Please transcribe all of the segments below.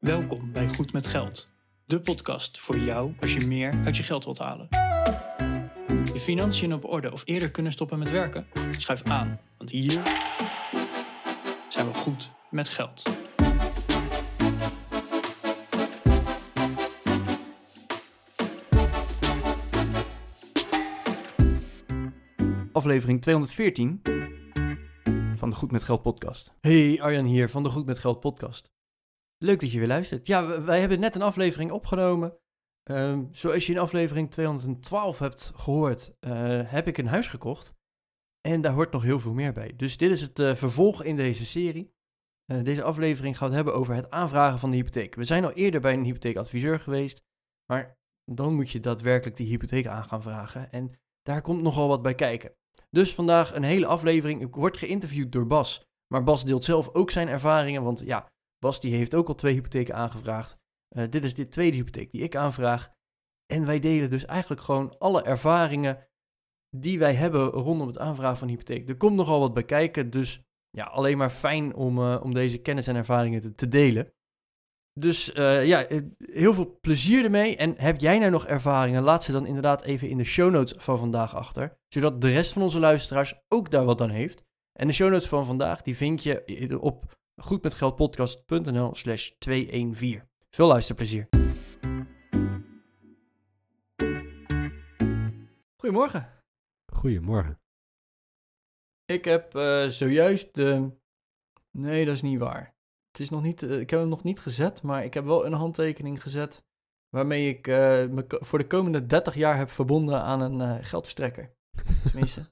Welkom bij Goed met Geld, de podcast voor jou als je meer uit je geld wilt halen. Je financiën op orde of eerder kunnen stoppen met werken? Schuif aan, want hier zijn we goed met geld. aflevering 214 van de Goed met Geld podcast. Hey, Arjan hier van de Goed met Geld podcast. Leuk dat je weer luistert. Ja, wij hebben net een aflevering opgenomen. Ehm, zoals je in aflevering 212 hebt gehoord, eh, heb ik een huis gekocht. En daar hoort nog heel veel meer bij. Dus dit is het eh, vervolg in deze serie. Eh, deze aflevering gaat hebben over het aanvragen van de hypotheek. We zijn al eerder bij een hypotheekadviseur geweest, maar dan moet je daadwerkelijk die hypotheek aan gaan vragen. En daar komt nogal wat bij kijken. Dus vandaag een hele aflevering. Ik word geïnterviewd door Bas. Maar Bas deelt zelf ook zijn ervaringen. Want ja, Bas die heeft ook al twee hypotheken aangevraagd. Eh, dit is de tweede hypotheek die ik aanvraag. En wij delen dus eigenlijk gewoon alle ervaringen die wij hebben rondom het aanvragen van hypotheek. Er komt nogal wat bij kijken. Dus ja, alleen maar fijn om, eh, om deze kennis en ervaringen te, delen. Dus eh, ja, heel veel plezier ermee. En heb jij nou nog ervaringen? Laat ze dan inderdaad even in de show notes van vandaag achter. Zodat de rest van onze luisteraars ook daar wat aan heeft. En de show notes van vandaag, die vind je op goedmetgeldpodcast.nl slash 214. Veel luisterplezier. Goedemorgen. Goedemorgen. Ik heb eh, zojuist de... Nee, dat is niet waar. Het is nog niet, eh, ik heb hem nog niet gezet, maar ik heb wel een handtekening gezet waarmee ik eh, me voor de komende 30 jaar heb verbonden aan een eh, geldverstrekker. Tenminste, op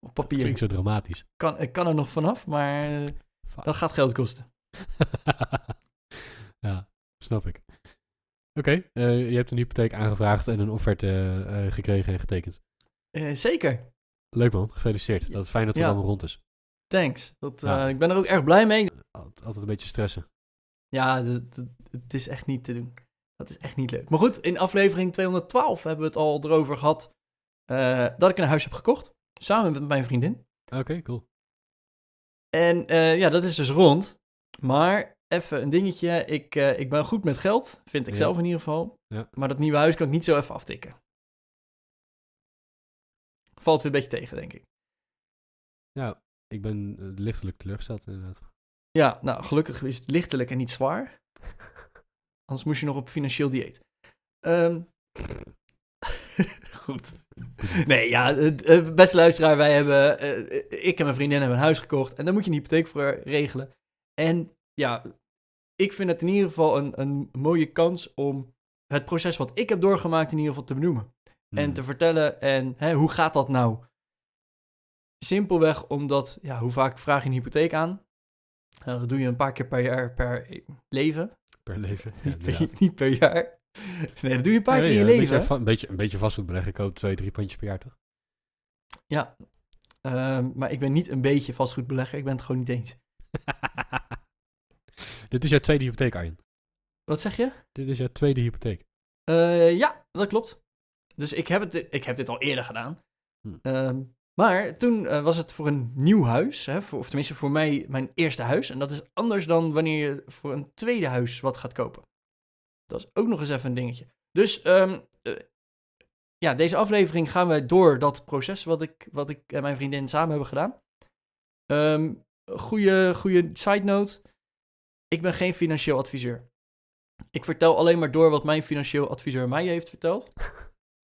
Dat papier. klinkt zo dramatisch. Kan, ik kan er nog vanaf, maar eh, Fuck. dat gaat geld kosten. ja, snap ik. Oké, eh, je hebt een hypotheek aangevraagd en een offerte eh, gekregen en getekend. Eh, zeker, Leuk man, gefeliciteerd. Dat is fijn dat het Ja. allemaal rond is. thanks. Dat, Ja. ik ben er ook erg blij mee. Altijd, een beetje stressen. Ja, het is echt niet te doen. Dat is echt niet leuk. Maar goed, in aflevering 212 hebben we het al erover gehad eh, dat ik een huis heb gekocht. Samen met mijn vriendin. Oké, cool. En eh, ja, dat is dus rond. Maar even een dingetje. Ik, eh, ik ben goed met geld, vind ik Ja. zelf in ieder geval. Ja. Maar dat nieuwe huis kan ik niet zo even aftikken. Valt weer een beetje tegen, denk ik. Ja, ik ben eh, lichtelijk teleurgesteld inderdaad. Ja, nou, gelukkig is het lichtelijk en niet zwaar. Anders moest je nog op financieel dieet. Ehm, goed. Nee, ja, eh, eh, beste luisteraar, wij hebben, eh, ik en mijn vriendin hebben een huis gekocht en daar moet je een hypotheek voor regelen. En ja, ik vind het in ieder geval een, een mooie kans om het proces wat ik heb doorgemaakt in ieder geval te benoemen. En Hmm. te vertellen, en hè, hoe gaat dat nou? Simpelweg omdat, ja, hoe vaak vraag je een hypotheek aan? Nou, dat doe je een paar keer per jaar per leven. Per leven. Ja, Niet, per, inderdaad. niet per jaar. Nee, dat doe je een paar Ja, keer in je een leven. beetje, een, beetje, een beetje vastgoed beleggen. Ik koop twee, drie pandjes per jaar toch? Ja, Ehm, maar ik ben niet een beetje vastgoedbelegger. Ik ben het gewoon niet eens. Dit is jouw tweede hypotheek, Arjen. Wat zeg je? Dit is jouw tweede hypotheek. Eh, ja, dat klopt. Dus ik heb, het, ik heb dit al eerder gedaan. Hm. Ehm, maar toen eh, was het voor een nieuw huis, hè, voor, of tenminste voor mij mijn eerste huis. En dat is anders dan wanneer je voor een tweede huis wat gaat kopen. Dat is ook nog eens even een dingetje. Dus ehm, eh, ja, deze aflevering gaan wij door dat proces wat ik, wat ik en mijn vriendin samen hebben gedaan. Ehm goede, goede side note. Ik ben geen financieel adviseur. Ik vertel alleen maar door wat mijn financieel adviseur mij heeft verteld.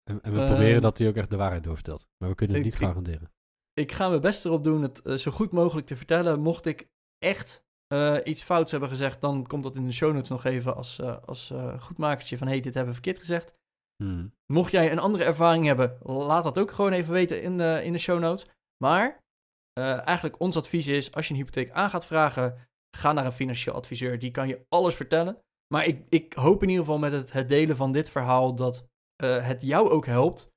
En, en we Ehm, proberen dat hij ook echt de waarheid doorvertelt. Maar we kunnen het ik- niet garanderen. Ik ga mijn best erop doen het eh, zo goed mogelijk te vertellen. Mocht ik echt eh, iets fouts hebben gezegd, dan komt dat in de show notes nog even als, eh, als eh, goedmakertje van hey, dit hebben we verkeerd gezegd. Hmm. Mocht jij een andere ervaring hebben, laat dat ook gewoon even weten in de, in de show notes. Maar eigenlijk ons advies is, als je een hypotheek aan gaat vragen, ga naar een financieel adviseur. Die kan je alles vertellen. Maar ik, ik hoop in ieder geval met het, het delen van dit verhaal dat het jou ook helpt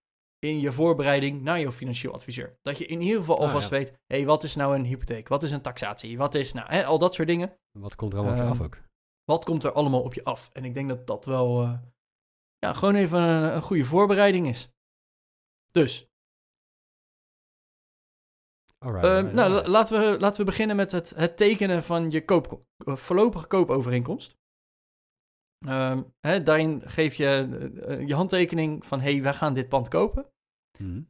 in je voorbereiding naar jouw financieel adviseur. Dat je in ieder geval Ah, alvast ja. weet, hey, wat is nou een hypotheek? Wat is een taxatie? Wat is nou, hè, al dat soort dingen. Wat komt er allemaal op je Ehm, af ook? Wat komt er allemaal op je af? En ik denk dat dat wel eh, ja, gewoon even een, een goede voorbereiding is. Dus, Alright, ehm, alright, nou, alright. laten, we, laten we beginnen met het, het tekenen van je koop, eh, voorlopige koopovereenkomst. Ehm, hè, daarin geef je eh, je handtekening van, hé, hey, wij gaan dit pand kopen. Mhm.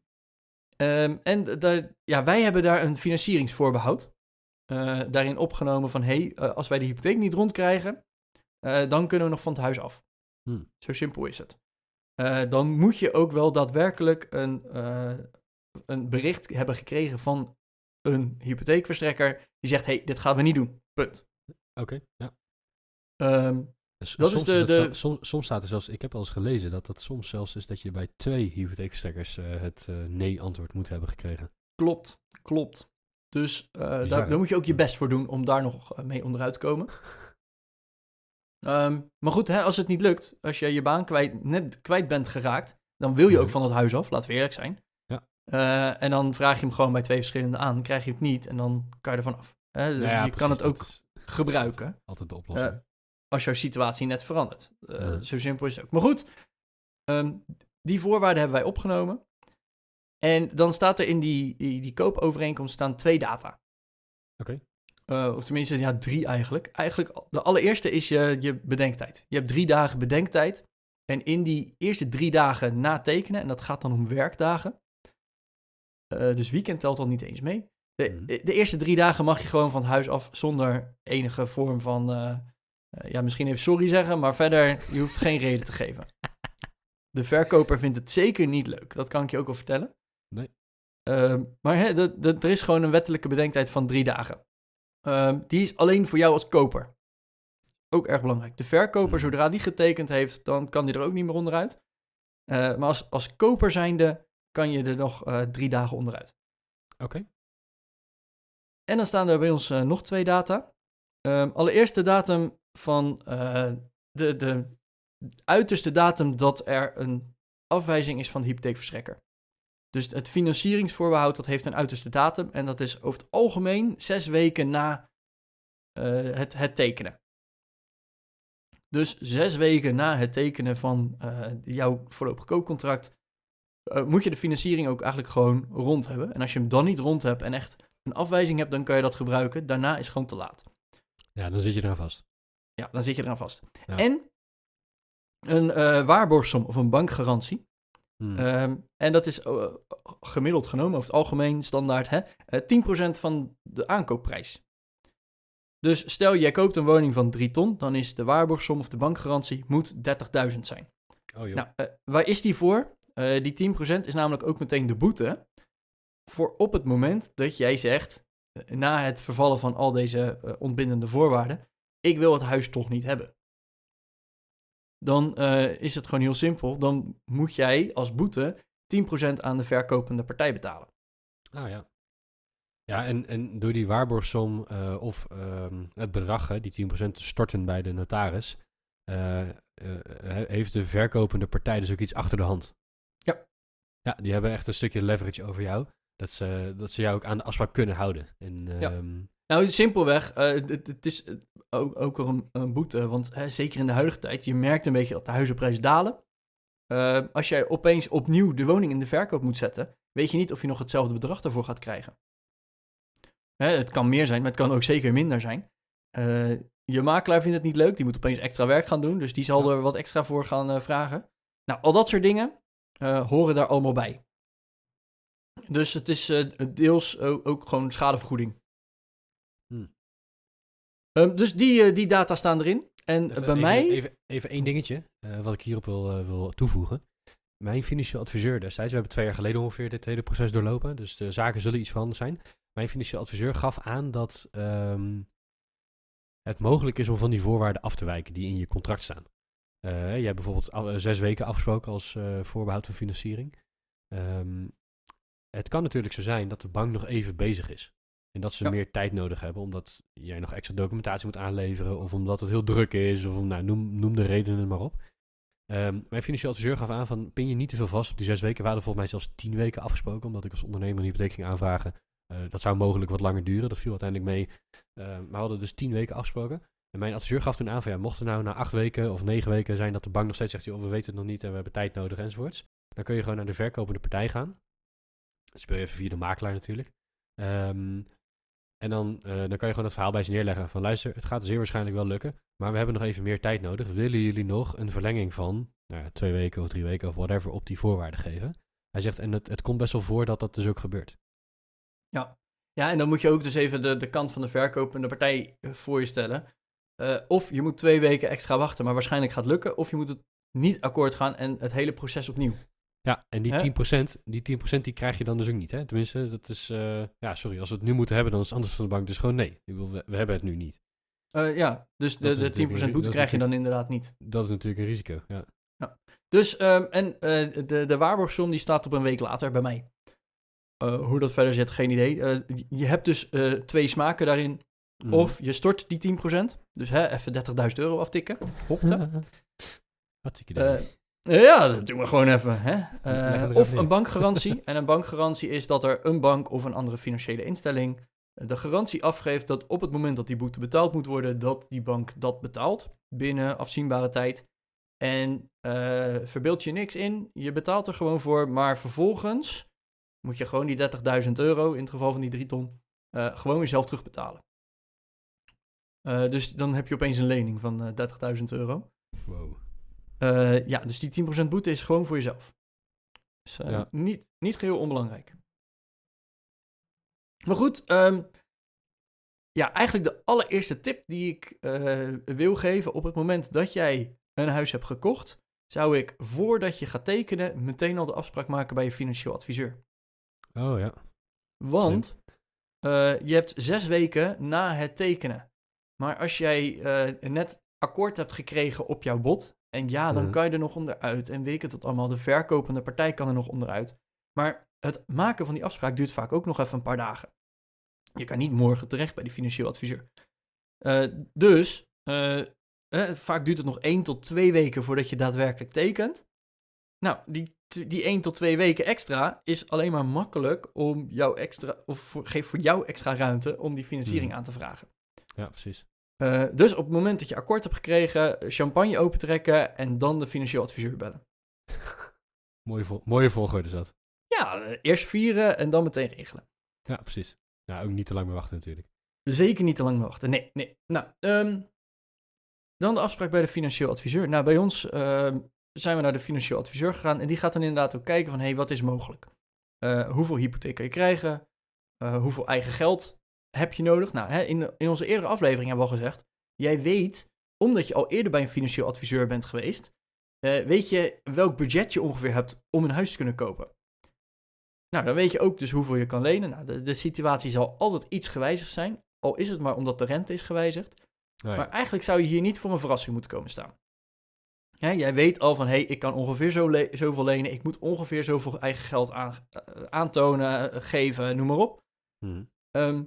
Ehm, en daar, ja, wij hebben daar een financieringsvoorbehoud. eh, daarin opgenomen van, hé, hey, eh, als wij de hypotheek niet rondkrijgen, eh, dan kunnen we nog van het huis af. Hmm. Zo simpel is het. Dan moet je ook wel daadwerkelijk een, een bericht hebben gekregen van een hypotheekverstrekker die zegt, hé, hey, dit gaan we niet doen. Punt. Oké, ja. Ehm, Dat is soms, de- het de- zelf- soms, soms staat er zelfs, ik heb al eens gelezen dat dat soms zelfs is dat je bij twee hypotheekverstrekkers eh, het eh, nee-antwoord moet hebben gekregen. Klopt, klopt. Dus eh, daar, moet je ook je best voor doen om daar nog mee onderuit te komen. Ehm, maar goed, hè, als het niet lukt, als je je baan kwijt, net kwijt bent geraakt, dan wil je ook van dat huis af, laten we eerlijk zijn. Ja. En dan vraag je hem gewoon bij twee verschillende aan, dan krijg je het niet en dan kan je ervan af. Hè, Nou ja, je kan het ook is gebruiken Altijd de oplossing. Als jouw situatie net verandert. Eh, Ja. Zo simpel is het ook. Maar goed, ehm, die voorwaarden hebben wij opgenomen. En dan staat er in die, die, die koopovereenkomst staan twee data. Oké. Eh, of tenminste, ja, drie eigenlijk. Eigenlijk, de allereerste is je, je bedenktijd. Je hebt drie dagen bedenktijd. En in die eerste drie dagen na tekenen, en dat gaat dan om werkdagen. eh, dus weekend telt al niet eens mee. De, Mhm. de eerste drie dagen mag je gewoon van het huis af zonder enige vorm van... ja, misschien even sorry zeggen, maar verder, je hoeft geen reden te geven. De verkoper vindt het zeker niet leuk. Dat kan ik je ook al vertellen. Nee. Ehm, maar hè, de- de- er is gewoon een wettelijke bedenktijd van drie dagen. Ehm, die is alleen voor jou als koper. Ook erg belangrijk. De verkoper, Hmm. zodra die getekend heeft, dan kan die er ook niet meer onderuit. Eh, maar als, als koper zijnde kan je er nog eh, drie dagen onderuit. Oké. En dan staan er bij ons eh, nog twee data. Ehm, allereerst de datum van eh, de, de uiterste datum dat er een afwijzing is van de hypotheekverstrekker. Dus het financieringsvoorbehoud dat heeft een uiterste datum en dat is over het algemeen zes weken na eh, het, het tekenen. Dus zes weken na het tekenen van eh, jouw voorlopig koopcontract moet je de financiering ook eigenlijk gewoon rond hebben. En als je hem dan niet rond hebt en echt een afwijzing hebt, dan kan je dat gebruiken. Daarna is gewoon te laat. Ja, dan zit je eraan vast. Ja, dan zit je eraan vast. Ja. En een eh waarborgsom of een bankgarantie. Hmm. Ehm, en dat is eh, gemiddeld genomen, over het algemeen standaard, hè, eh, 10% van de aankoopprijs. Dus stel, jij koopt een woning van 3 ton, dan is de waarborgsom of de bankgarantie moet 30.000 zijn. oh joh. Nou, waar is die voor? Die 10% is namelijk ook meteen de boete voor op het moment dat jij zegt, na het vervallen van al deze ontbindende voorwaarden, ik wil het huis toch niet hebben. Dan eh, is het gewoon heel simpel. Dan moet jij als boete 10% aan de verkopende partij betalen. Ah ja. Ja, en, en door die waarborgsom eh, of ehm, het bedrag, hè, die 10% te storten bij de notaris, eh, he- heeft de verkopende partij dus ook iets achter de hand. Ja. Ja, die hebben echt een stukje leverage over jou. Dat ze, dat ze jou ook aan de afspraak kunnen houden. En, Ja. ehm, Nou, simpelweg, eh, het, is ook, ook wel een, een boete, want hè, zeker in de huidige tijd, je merkt een beetje dat de huizenprijzen dalen. Eh, als jij opeens opnieuw de woning in de verkoop moet zetten, weet je niet of je nog hetzelfde bedrag daarvoor gaat krijgen. Hè, het kan meer zijn, maar het kan ook zeker minder zijn. Eh, je makelaar vindt het niet leuk, die moet opeens extra werk gaan doen, dus die zal er wat extra voor gaan vragen. Nou, al dat soort dingen horen daar allemaal bij. Dus het is deels ook, ook gewoon schadevergoeding. Ehm, dus die, eh, die data staan erin. En even, bij even- mij... Even, even één dingetje, eh, wat ik hierop wil, eh, wil toevoegen. Mijn financieel adviseur destijds, we hebben twee jaar geleden ongeveer dit hele proces doorlopen, dus de zaken zullen iets veranderd zijn. Mijn financieel adviseur gaf aan dat ehm, het mogelijk is om van die voorwaarden af te wijken die in je contract staan. Eh, je hebt bijvoorbeeld al- eh, zes weken afgesproken als eh, voorbehoud van financiering. Ehm, het kan natuurlijk zo zijn dat de bank nog even bezig is. En dat ze Ja. meer tijd nodig hebben, omdat jij nog extra documentatie moet aanleveren. Of omdat het heel druk is. Of om, nou, noem, noem de redenen maar op. Ehm, mijn financieel adviseur gaf aan van, pin je niet te veel vast op die zes weken. We hadden volgens mij zelfs tien weken afgesproken, omdat ik als ondernemer een hypotheek ging aanvragen. Eh, dat zou mogelijk wat langer duren, dat viel uiteindelijk mee. Ehm, maar we hadden dus tien weken afgesproken. En mijn adviseur gaf toen aan van, ja, mocht er nou na acht weken of negen weken zijn dat de bank nog steeds zegt, joh, we weten het nog niet en we hebben tijd nodig enzovoorts. Dan kun je gewoon naar de verkopende partij gaan. Dat speel je even via de makelaar natuurlijk. Ehm, En dan, eh, dan kan je gewoon het verhaal bij ze neerleggen van luister, het gaat zeer waarschijnlijk wel lukken, maar we hebben nog even meer tijd nodig. Willen jullie nog een verlenging van nou ja, twee weken of drie weken of whatever op die voorwaarden geven? Hij zegt, en het, het komt best wel voor dat dat dus ook gebeurt. Ja. ja, en dan moet je ook dus even de, kant van de verkopende partij eh, voor je stellen. Eh, of je moet twee weken extra wachten, maar waarschijnlijk gaat het lukken. Of je moet het niet akkoord gaan en het hele proces opnieuw. Ja, en die Hè? 10%, die 10% die krijg je dan dus ook niet. Hè? Tenminste, dat is, eh, ja, sorry, als we het nu moeten hebben, dan is het antwoord van de bank dus gewoon nee. Ik we, we hebben het nu niet. Eh, ja, dus Dat de, de 10% natuurlijk een- boete krijg je dan inderdaad niet. Dat is natuurlijk een risico, ja. Dus, ehm, en eh, de, de waarborgsom die staat op een week later bij mij. Hoe dat verder zit, geen idee. Je hebt dus twee smaken daarin. Mm. Of je stort die 10%, dus hè, even 30.000 euro aftikken. Hopte. Hartstikke idee. Ja, dat doen we gewoon even. Hè? Eh, of een bankgarantie. en een bankgarantie is dat er een bank of een andere financiële instelling de garantie afgeeft dat op het moment dat die boete betaald moet worden, dat die bank dat betaalt binnen afzienbare tijd. En eh verbeeld je niks in, je betaalt er gewoon voor, maar vervolgens moet je gewoon die 30.000 euro, in het geval van die 3 ton, eh, gewoon weer zelf terugbetalen. Eh, dus dan heb je opeens een lening van eh 30.000 euro. Wow. Eh, ja, dus die 10% boete is gewoon voor jezelf. Dus eh, Ja. niet, niet geheel onbelangrijk. Maar goed, ehm, ja, eigenlijk de allereerste tip die ik eh, wil geven op het moment dat jij een huis hebt gekocht, zou ik voordat je gaat tekenen meteen al de afspraak maken bij je financieel adviseur. Oh ja. Want je hebt zes weken na het tekenen. Maar als jij net akkoord hebt gekregen op jouw bod. En ja, dan kan je er nog onderuit. En weet ik het allemaal. De verkopende partij kan er nog onderuit. Maar het maken van die afspraak duurt vaak ook nog even een paar dagen. Je kan niet morgen terecht bij die financieel adviseur. Eh, dus eh, eh, vaak duurt het nog één tot twee weken voordat je daadwerkelijk tekent. Nou, die, die 1 tot 2 weken extra is alleen maar makkelijk om jou extra, of voor, geeft voor jou extra ruimte om die financiering Hmm. aan te vragen. Ja, precies. Eh, dus op het moment dat je akkoord hebt gekregen, champagne opentrekken en dan de financieel adviseur bellen. Mooie, vol mooie volgorde is dat. Ja, eh, eerst vieren en dan meteen regelen. Ja, precies. Ja, ook niet te lang meer wachten natuurlijk. Zeker niet te lang meer wachten. Nee, nee. Nou, ehm, dan de afspraak bij de financieel adviseur. Nou, bij ons ehm, zijn we naar de financieel adviseur gegaan. En die gaat dan inderdaad ook kijken van, hé, hey, wat is mogelijk? Eh, hoeveel hypotheek kan je krijgen? Hoeveel eigen geld heb je nodig? Nou, hè, in, in onze eerdere aflevering hebben we al gezegd, jij weet, omdat je al eerder bij een financieel adviseur bent geweest, eh, weet je welk budget je ongeveer hebt om een huis te kunnen kopen. Nou, dan weet je ook dus hoeveel je kan lenen. Nou, de, de situatie zal altijd iets gewijzigd zijn, al is het maar omdat de rente is gewijzigd. Ja. Maar eigenlijk zou je hier niet voor een verrassing moeten komen staan. Jij weet al van, hé, hey, ik kan ongeveer zo le- zoveel lenen, ik moet ongeveer zoveel eigen geld aan, eh, aantonen, eh, geven, noem maar op. Ehm,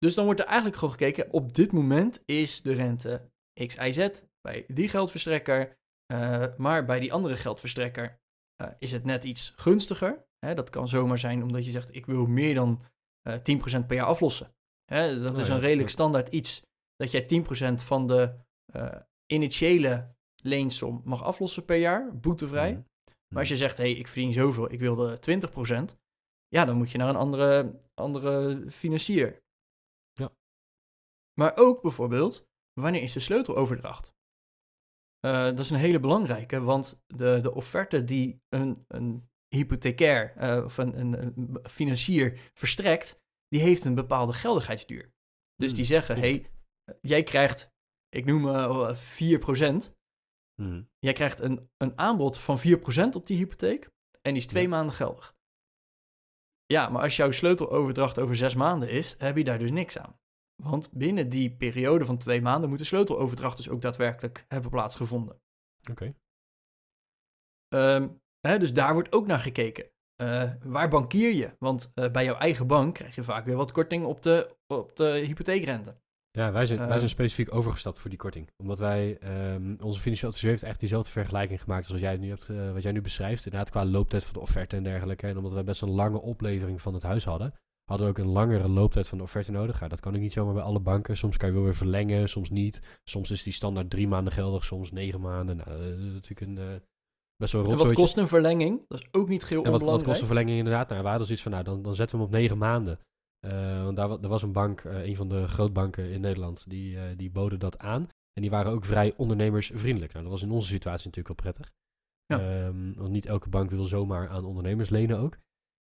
dus dan wordt er eigenlijk gewoon gekeken, op dit moment is de rente X, Y, Z bij die geldverstrekker, eh, maar bij die andere geldverstrekker eh, is het net iets gunstiger. Hè, dat kan zomaar zijn omdat je zegt, ik wil meer dan eh 10% per jaar aflossen. Hè, dat Oh is ja, een redelijk ja. standaard iets, dat jij 10% van de eh, initiële leensom mag aflossen per jaar, boetevrij. Mhm. Maar als je zegt, hé, hey, ik verdien zoveel, ik wil de 20%, ja, dan moet je naar een andere, andere financier. Maar ook bijvoorbeeld, wanneer is de sleuteloverdracht? Eh, dat is een hele belangrijke, want de, de offerte die een, een hypothecair eh, of een, een, een financier verstrekt, die heeft een bepaalde geldigheidsduur. Dus Hmm, die zeggen, hé, hey, jij krijgt, ik noem uh, 4%, Mhm. Jij krijgt een, een aanbod van 4% op die hypotheek en die is twee Ja. maanden geldig. Ja, maar als jouw sleuteloverdracht over zes maanden is, heb je daar dus niks aan. Want binnen die periode van twee maanden moet de sleuteloverdracht dus ook daadwerkelijk hebben plaatsgevonden. Oké. Ehm, dus daar wordt ook naar gekeken. Eh, waar bankier je? Want eh, bij jouw eigen bank krijg je vaak weer wat korting op de, op de hypotheekrente. Ja, wij zijn, wij Eh. zijn specifiek overgestapt voor die korting. Omdat wij, ehm, onze financieel adviseur heeft echt diezelfde vergelijking gemaakt als wat jij nu, hebt, wat jij nu beschrijft. Inderdaad, qua looptijd van de offerte en dergelijke. En omdat wij best een lange oplevering van het huis hadden, hadden we ook een langere looptijd van de offerte nodig. Ja, dat kan ik niet zomaar bij alle banken. Soms kan je wel weer verlengen, soms niet. Soms is die standaard drie maanden geldig, soms negen maanden. Nou, dat is natuurlijk een, eh, best wel een En wat kost een verlenging? Dat is ook niet geheel En wat, wat onbelangrijk. kost een verlenging inderdaad? Nou, we hadden zoiets van, nou, dan, dan zetten we hem op negen maanden. Eh, want daar, er was een bank, eh, een van de grootbanken in Nederland, die, die boden dat aan. En die waren ook vrij ondernemersvriendelijk. Nou, dat was in onze situatie natuurlijk wel prettig. Ja. Ehm, want niet elke bank wil zomaar aan ondernemers lenen ook.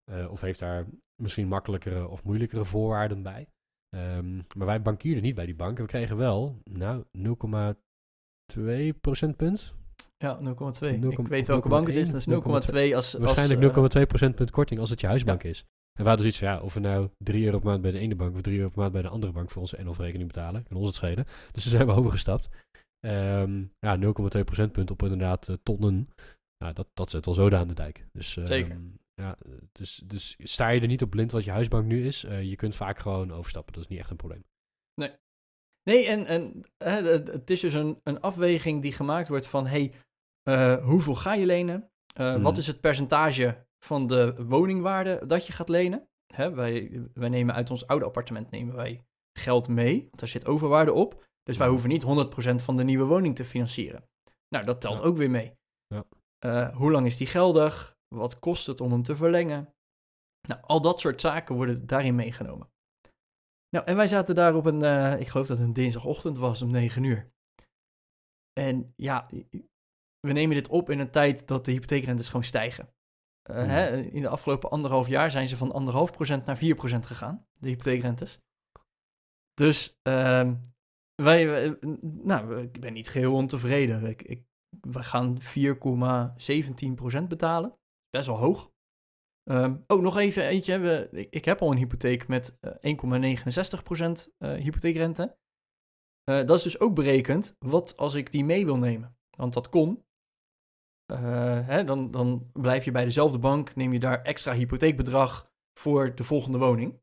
Eh, of heeft daar misschien makkelijkere of moeilijkere voorwaarden bij. Ehm, maar wij bankierden niet bij die bank. We kregen wel, nou, 0,2 procentpunt. Ja, 0,2. 0,1, Ik weet welke bank het is. Dat is 0,2 als... Waarschijnlijk als, eh, 0,2 procentpunt korting als het je huisbank is. En we hadden zoiets van, ja, of we nou 3 euro per maand bij de ene bank of 3 euro per maand bij de andere bank voor onze NOF-rekening betalen, kan ons het schelen. Dus toen zijn we overgestapt. Ehm, ja, 0,2 procentpunt op inderdaad eh, tonnen. Nou, dat, dat zet wel zoden aan de dijk. Dus, ehm, Zeker. Ja, dus, dus sta je er niet op blind wat je huisbank nu is. eh, je kunt vaak gewoon overstappen. Dat is niet echt een probleem. Nee, en, en hè, het- is dus een, een afweging die gemaakt wordt van... hey, eh, hoeveel ga je lenen? Eh, Mhm. Wat is het percentage van de woningwaarde dat je gaat lenen? Hè, wij, wij nemen uit ons oude appartement nemen wij geld mee, want daar zit overwaarde op. Dus wij hoeven niet 100% van de nieuwe woning te financieren. Nou, dat telt Ja. ook weer mee. Ja. Hoe lang is die geldig? Wat kost het om hem te verlengen? Nou, al dat soort zaken worden daarin meegenomen. Nou, en wij zaten daar op een, eh, ik geloof dat het een dinsdagochtend was, om 9 uur. En ja, we nemen dit op in een tijd dat de hypotheekrentes gewoon stijgen. Eh, Mhm. hè, in de afgelopen anderhalf jaar zijn ze van anderhalf procent naar 4 procent gegaan, de hypotheekrentes. Dus ehm, wij, wij- nou, ik ben niet geheel ontevreden. Ik, ik, we gaan 4,17 procent betalen. Best wel hoog. Ehm, oh, nog even eentje. We, ik, ik heb al een hypotheek met eh, 1,69 procent eh, hypotheekrente. Eh, dat is dus ook berekend wat als ik die mee wil nemen. Want dat kon. Eh, hè, dan, dan blijf je bij dezelfde bank, neem je daar extra hypotheekbedrag voor de volgende woning.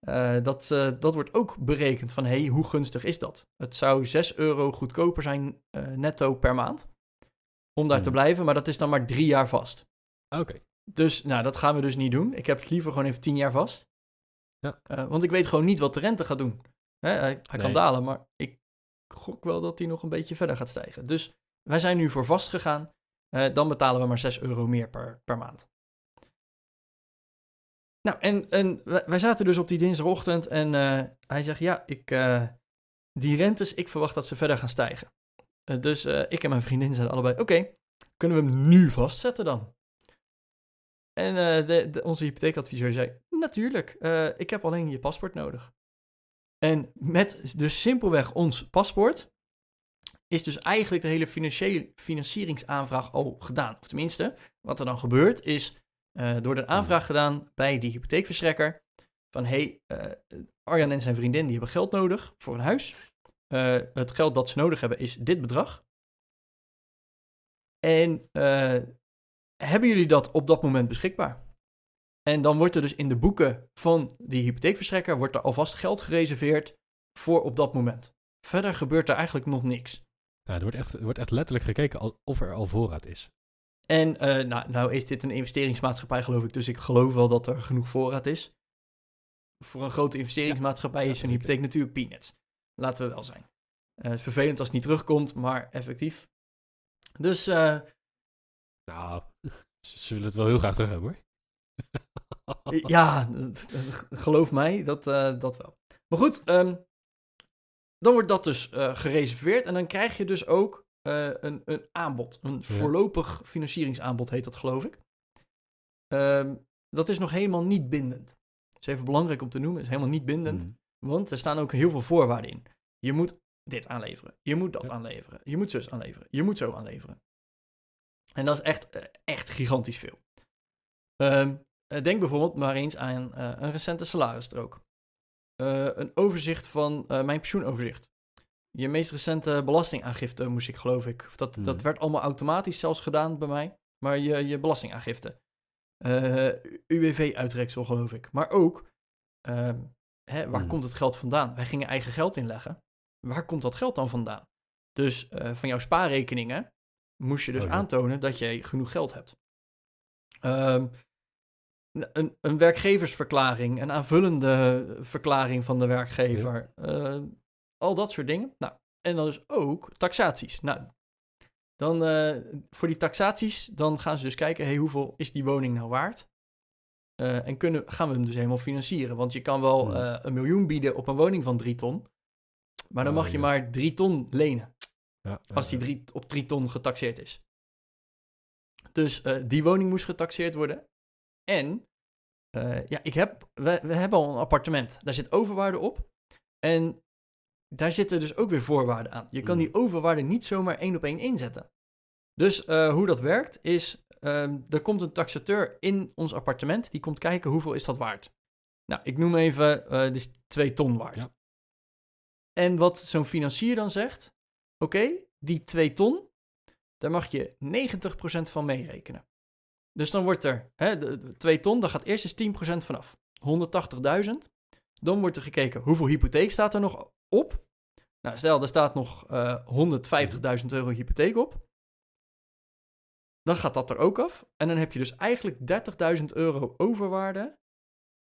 Eh, dat, eh, dat wordt ook berekend van, hey, hoe gunstig is dat? Het zou 6 euro goedkoper zijn eh, netto per maand om daar te Hmm. blijven, maar dat is dan maar drie jaar vast. Oké. Dus nou, dat gaan we dus niet doen. Ik heb het liever gewoon even 10 jaar vast. Ja. Eh, want ik weet gewoon niet wat de rente gaat doen. Hè, hij hij kan dalen, maar ik gok wel dat hij nog een beetje verder gaat stijgen. Dus wij zijn nu voor vast gegaan. Eh, dan betalen we maar 6 euro meer per, per maand. Nou, en, en wij, zaten dus op die dinsdagochtend en eh, hij zegt, ja, ik, die rentes, ik verwacht dat ze verder gaan stijgen. Dus ik en mijn vriendin zeiden allebei, oké, kunnen we hem nu vastzetten dan? En eh, de, de- onze hypotheekadviseur zei, natuurlijk, eh, ik heb alleen je paspoort nodig. En met dus simpelweg ons paspoort is dus eigenlijk de hele financiële financieringsaanvraag al gedaan. Of tenminste, wat er dan gebeurt is, er wordt een aanvraag gedaan bij die hypotheekverstrekker. Van, hey, Arjan en zijn vriendin die hebben geld nodig voor een huis. Het geld dat ze nodig hebben is dit bedrag. En hebben jullie dat op dat moment beschikbaar? En dan wordt er dus in de boeken van die hypotheekverstrekker wordt er alvast geld gereserveerd voor op dat moment. Verder gebeurt er eigenlijk nog niks. Ja, er, wordt echt, er wordt echt letterlijk gekeken of er al voorraad is. En eh, nou, nou is dit een investeringsmaatschappij, geloof ik, dus ik geloof wel dat er genoeg voorraad is. Voor een grote investeringsmaatschappij Ja, is een hypotheek natuurlijk peanuts. Laten we wel zijn. Het is vervelend als het niet terugkomt, maar effectief. Dus eh, Nou, ze willen het wel heel graag terug hebben hoor. ja, geloof mij, dat, eh, dat wel. Maar goed, ehm, dan wordt dat dus eh, gereserveerd en dan krijg je dus ook eh, een, een aanbod. Een voorlopig financieringsaanbod heet dat, geloof ik. Ehm, dat is nog helemaal niet bindend. Dat is even belangrijk om te noemen, is helemaal niet bindend. Mm. Want er staan ook heel veel voorwaarden in. Je moet dit aanleveren. Je moet dat Ja. aanleveren. Je moet zus aanleveren. Je moet zo aanleveren. En dat is echt, eh, echt gigantisch veel. Ehm, eh, denk bijvoorbeeld maar eens aan eh, een recente salarisstrook. Eh, een overzicht van mijn pensioenoverzicht. Je meest recente belastingaangifte moest ik, geloof ik. Of dat, dat Hmm. werd allemaal automatisch zelfs gedaan bij mij. Maar je, je belastingaangifte. UWV-uitreksel, geloof ik. Maar ook, ehm, hè, waar Hmm. komt het geld vandaan? Wij gingen eigen geld inleggen. Waar komt dat geld dan vandaan? Dus van jouw spaarrekeningen moest je dus Oh, ja. aantonen dat jij genoeg geld hebt. Ehm, een, een werkgeversverklaring, een aanvullende verklaring van de werkgever, eh, al dat soort dingen. Nou, en dan dus ook taxaties. Nou, dan eh, voor die taxaties, dan gaan ze dus kijken, hey, hoeveel is die woning nou waard? eh, en kunnen, gaan we hem dus helemaal financieren. Want je kan wel eh, een miljoen bieden op een woning van 3 ton. Maar dan Oh, mag je maar 3 ton lenen. Ja, Als die drie, op 3 ton getaxeerd is. Dus eh, die woning moest getaxeerd worden. En eh, ja, ik heb, we, we hebben al een appartement. Daar zit overwaarde op. En daar zitten dus ook weer voorwaarden aan. Je kan Mm. die overwaarde niet zomaar één op één inzetten. Dus eh, hoe dat werkt is, ehm, er komt een taxateur in ons appartement. Die komt kijken hoeveel is dat waard. Nou, ik noem even, eh dit is 2 ton waard. Ja. En wat zo'n financier dan zegt, oké, die 2 ton, daar mag je 90% van meerekenen. Dus dan wordt er, hè, de, de 2 ton, daar gaat eerst eens 10% vanaf. 180.000. Dan wordt er gekeken hoeveel hypotheek staat er nog op. Nou, stel, er staat nog eh 150.000 euro hypotheek op. Dan gaat dat er ook af. En dan heb je dus eigenlijk 30.000 euro overwaarde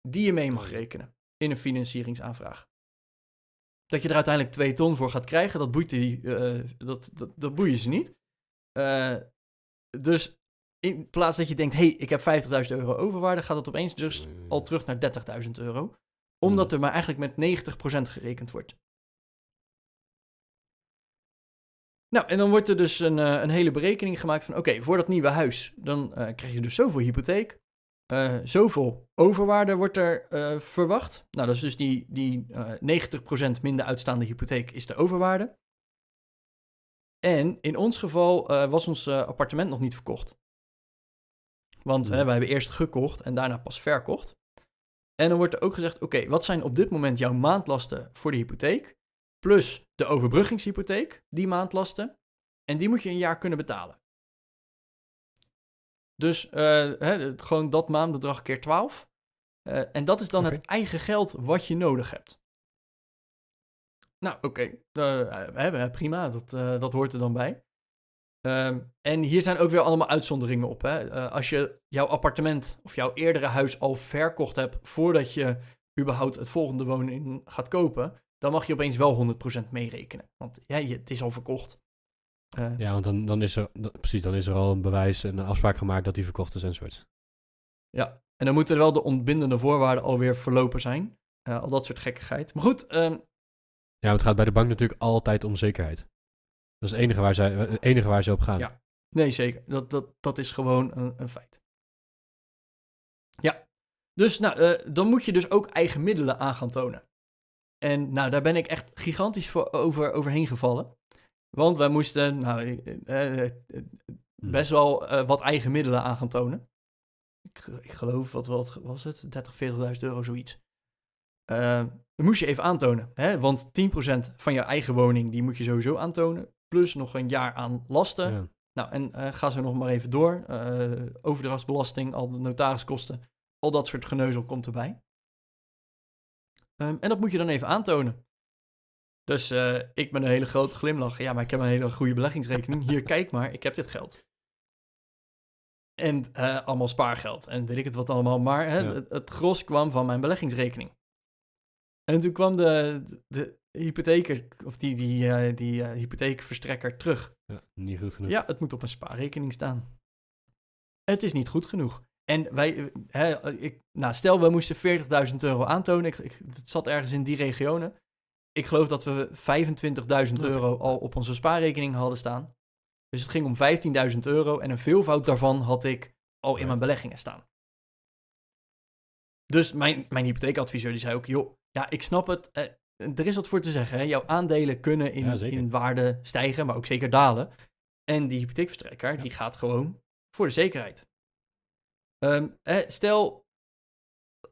die je mee mag rekenen in een financieringsaanvraag. Dat je er uiteindelijk 2 ton voor gaat krijgen, dat boeit die, eh, dat, dat, dat boeien ze niet. Eh, dus in plaats dat je denkt, hé, hey, ik heb 50.000 euro overwaarde, gaat het opeens dus al terug naar 30.000 euro. Omdat er maar eigenlijk met 90% gerekend wordt. Nou, en dan wordt er dus een, eh, een hele berekening gemaakt van, oké, voor dat nieuwe huis, dan krijg je dus zoveel hypotheek. Eh, zoveel overwaarde wordt er eh, verwacht. Nou, dat is dus die, die eh 90% minder uitstaande hypotheek is de overwaarde. En in ons geval eh, was ons eh, appartement nog niet verkocht. Want Hmm. hè, wij hebben eerst gekocht en daarna pas verkocht. En dan wordt er ook gezegd, oké, wat zijn op dit moment jouw maandlasten voor de hypotheek? Plus de overbruggingshypotheek, die maandlasten. En die moet je een jaar kunnen betalen. Dus eh, hè, gewoon dat maandbedrag keer 12. Eh, en dat is dan het eigen geld wat je nodig hebt. Nou, oké, eh, prima, dat, dat hoort er dan bij. Ehm, en hier zijn ook weer allemaal uitzonderingen op. Hè? Als je jouw appartement of jouw eerdere huis al verkocht hebt voordat je überhaupt het volgende woning gaat kopen, dan mag je opeens wel 100% meerekenen. Want ja, je, het is al verkocht. Eh, Ja, want dan, dan is er, dan- precies, dan is er al een bewijs en een afspraak gemaakt dat die verkocht is enzovoort. Ja, en dan moeten wel de ontbindende voorwaarden alweer verlopen zijn. Eh, al dat soort gekkigheid. Maar goed, ehm, Ja, het gaat bij de bank natuurlijk altijd om zekerheid. Dat is het enige waar zij, het enige waar ze op gaan. Ja. nee zeker. Dat, dat, dat is gewoon een, een feit. Ja, dus nou, eh, dan moet je dus ook eigen middelen aan gaan tonen. En nou, daar ben ik echt gigantisch voor over, overheen gevallen. Want wij moesten nou, eh, eh, Hm. best wel eh, wat eigen middelen aan gaan tonen. Ik, ik geloof, wat, wat was het? 30, 40.000 euro, zoiets. Eh, dat moest je even aantonen. Hè? Want 10% van je eigen woning, die moet je sowieso aantonen. Plus nog een jaar aan lasten. Ja. Nou, en eh, ga zo nog maar even door. Eh, overdrachtsbelasting, al de notariskosten. Al dat soort geneuzel komt erbij. Ehm, en dat moet je dan even aantonen. Dus eh, ik met een hele grote glimlach. Ja, maar ik heb een hele goede beleggingsrekening. Hier, kijk maar, ik heb dit geld. En eh, allemaal spaargeld. En weet ik het wat allemaal. Maar hè, Ja. het, het gros kwam van mijn beleggingsrekening. En toen kwam de, de, hypotheker, of die, die, eh, die hypotheekverstrekker terug. Ja, niet goed genoeg. Ja, het moet op een spaarrekening staan. Het is niet goed genoeg. En wij, hè, ik, nou, stel we moesten 40.000 euro aantonen. Ik, ik, het zat ergens in die regionen. Ik geloof dat we 25.000 Oké. euro al op onze spaarrekening hadden staan. Dus het ging om 15.000 euro en een veelvoud daarvan had ik al in mijn beleggingen staan. Dus mijn, mijn hypotheekadviseur die zei ook, joh, ja, ik snap het. eh, er is wat voor te zeggen. Hè? Jouw aandelen kunnen in, Ja, in waarde stijgen, maar ook zeker dalen. En die hypotheekverstrekker, Ja. die gaat gewoon voor de zekerheid. Ehm, hè, stel,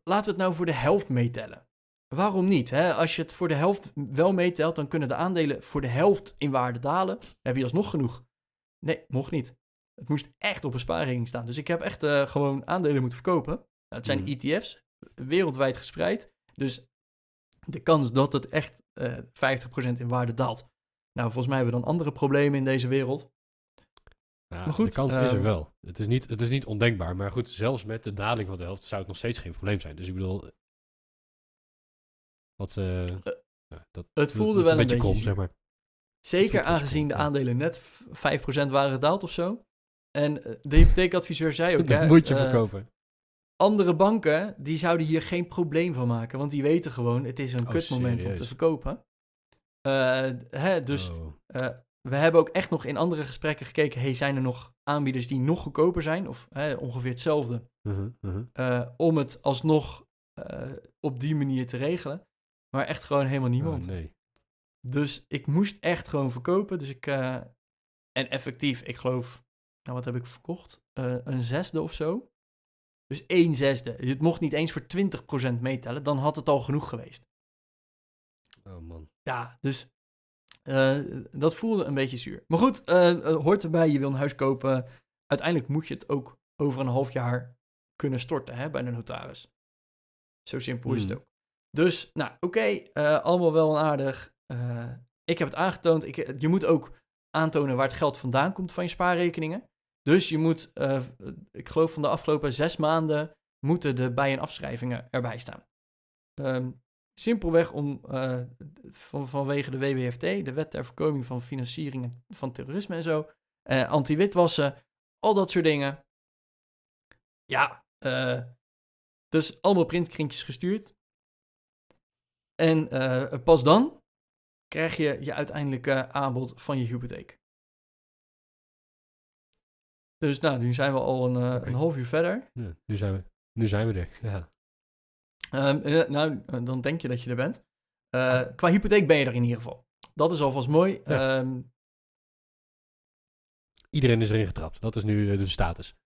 laten we het nou voor de helft meetellen. Waarom niet? Hè? Als je het voor de helft wel meetelt, dan kunnen de aandelen voor de helft in waarde dalen. Dan heb je alsnog genoeg. Nee, mocht niet. Het moest echt op een spaarrekening staan. Dus ik heb echt eh, gewoon aandelen moeten verkopen. Nou, het zijn Mhm. ETF's, wereldwijd gespreid. Dus de kans dat het echt eh 50% in waarde daalt. Nou, volgens mij hebben we dan andere problemen in deze wereld. Ja, Maar goed, de kans is ehm, er wel. Het is, niet, het is niet ondenkbaar. Maar goed, zelfs met de daling van de helft zou het nog steeds geen probleem zijn. Dus ik bedoel... Wat, eh, ja, dat, Het voelde wel een beetje, krom, zuur. zeg maar. Zeker aangezien de aandelen net v- 5% waren gedaald of zo. En eh, de hypotheekadviseur zei ook... Hè, moet je eh, verkopen. andere banken, die zouden hier geen probleem van maken. Want die weten gewoon, het is een Oh, kutmoment om te verkopen. Eh, hè, dus Oh. eh, we hebben ook echt nog in andere gesprekken gekeken... Hey, zijn er nog aanbieders die nog goedkoper zijn? Of hè, ongeveer hetzelfde. Mhm, mhm. eh, om het alsnog eh, op die manier te regelen. Maar echt gewoon helemaal niemand. Oh, nee. Dus ik moest echt gewoon verkopen. Dus ik. eh, en effectief, ik geloof. Nou, wat heb ik verkocht? Eh, een zesde of zo. Dus één zesde. Het mocht niet eens voor 20% meetellen. Dan had het al genoeg geweest. Oh man. Ja, dus. eh, dat voelde een beetje zuur. Maar goed, hoort erbij. Je wil een huis kopen. Uiteindelijk moet je het ook over een half jaar kunnen storten hè, bij de notaris. Zo simpel is het Hmm. ook. Dus, nou, oké, eh, allemaal wel en aardig. Eh, ik heb het aangetoond. Ik, je moet ook aantonen waar het geld vandaan komt van je spaarrekeningen. Dus je moet, eh, ik geloof van de afgelopen zes maanden, moeten de bij- en afschrijvingen erbij staan. Ehm, simpelweg om, eh, van, vanwege de WWFT, de Wet ter Voorkoming van Financiering van Terrorisme en zo, eh, anti-witwassen, al dat soort dingen. Ja, eh, dus allemaal printkringjes gestuurd. En eh, pas dan krijg je je uiteindelijke aanbod van je hypotheek. Dus nou, nu zijn we al een, eh, een half uur verder. Ja, nu, zijn we, nu zijn we er. Ja. Ehm, eh, nou, dan denk je dat je er bent. Qua hypotheek ben je er in ieder geval. Dat is alvast mooi. Ja. Ehm, Iedereen is erin getrapt. Dat is nu de status.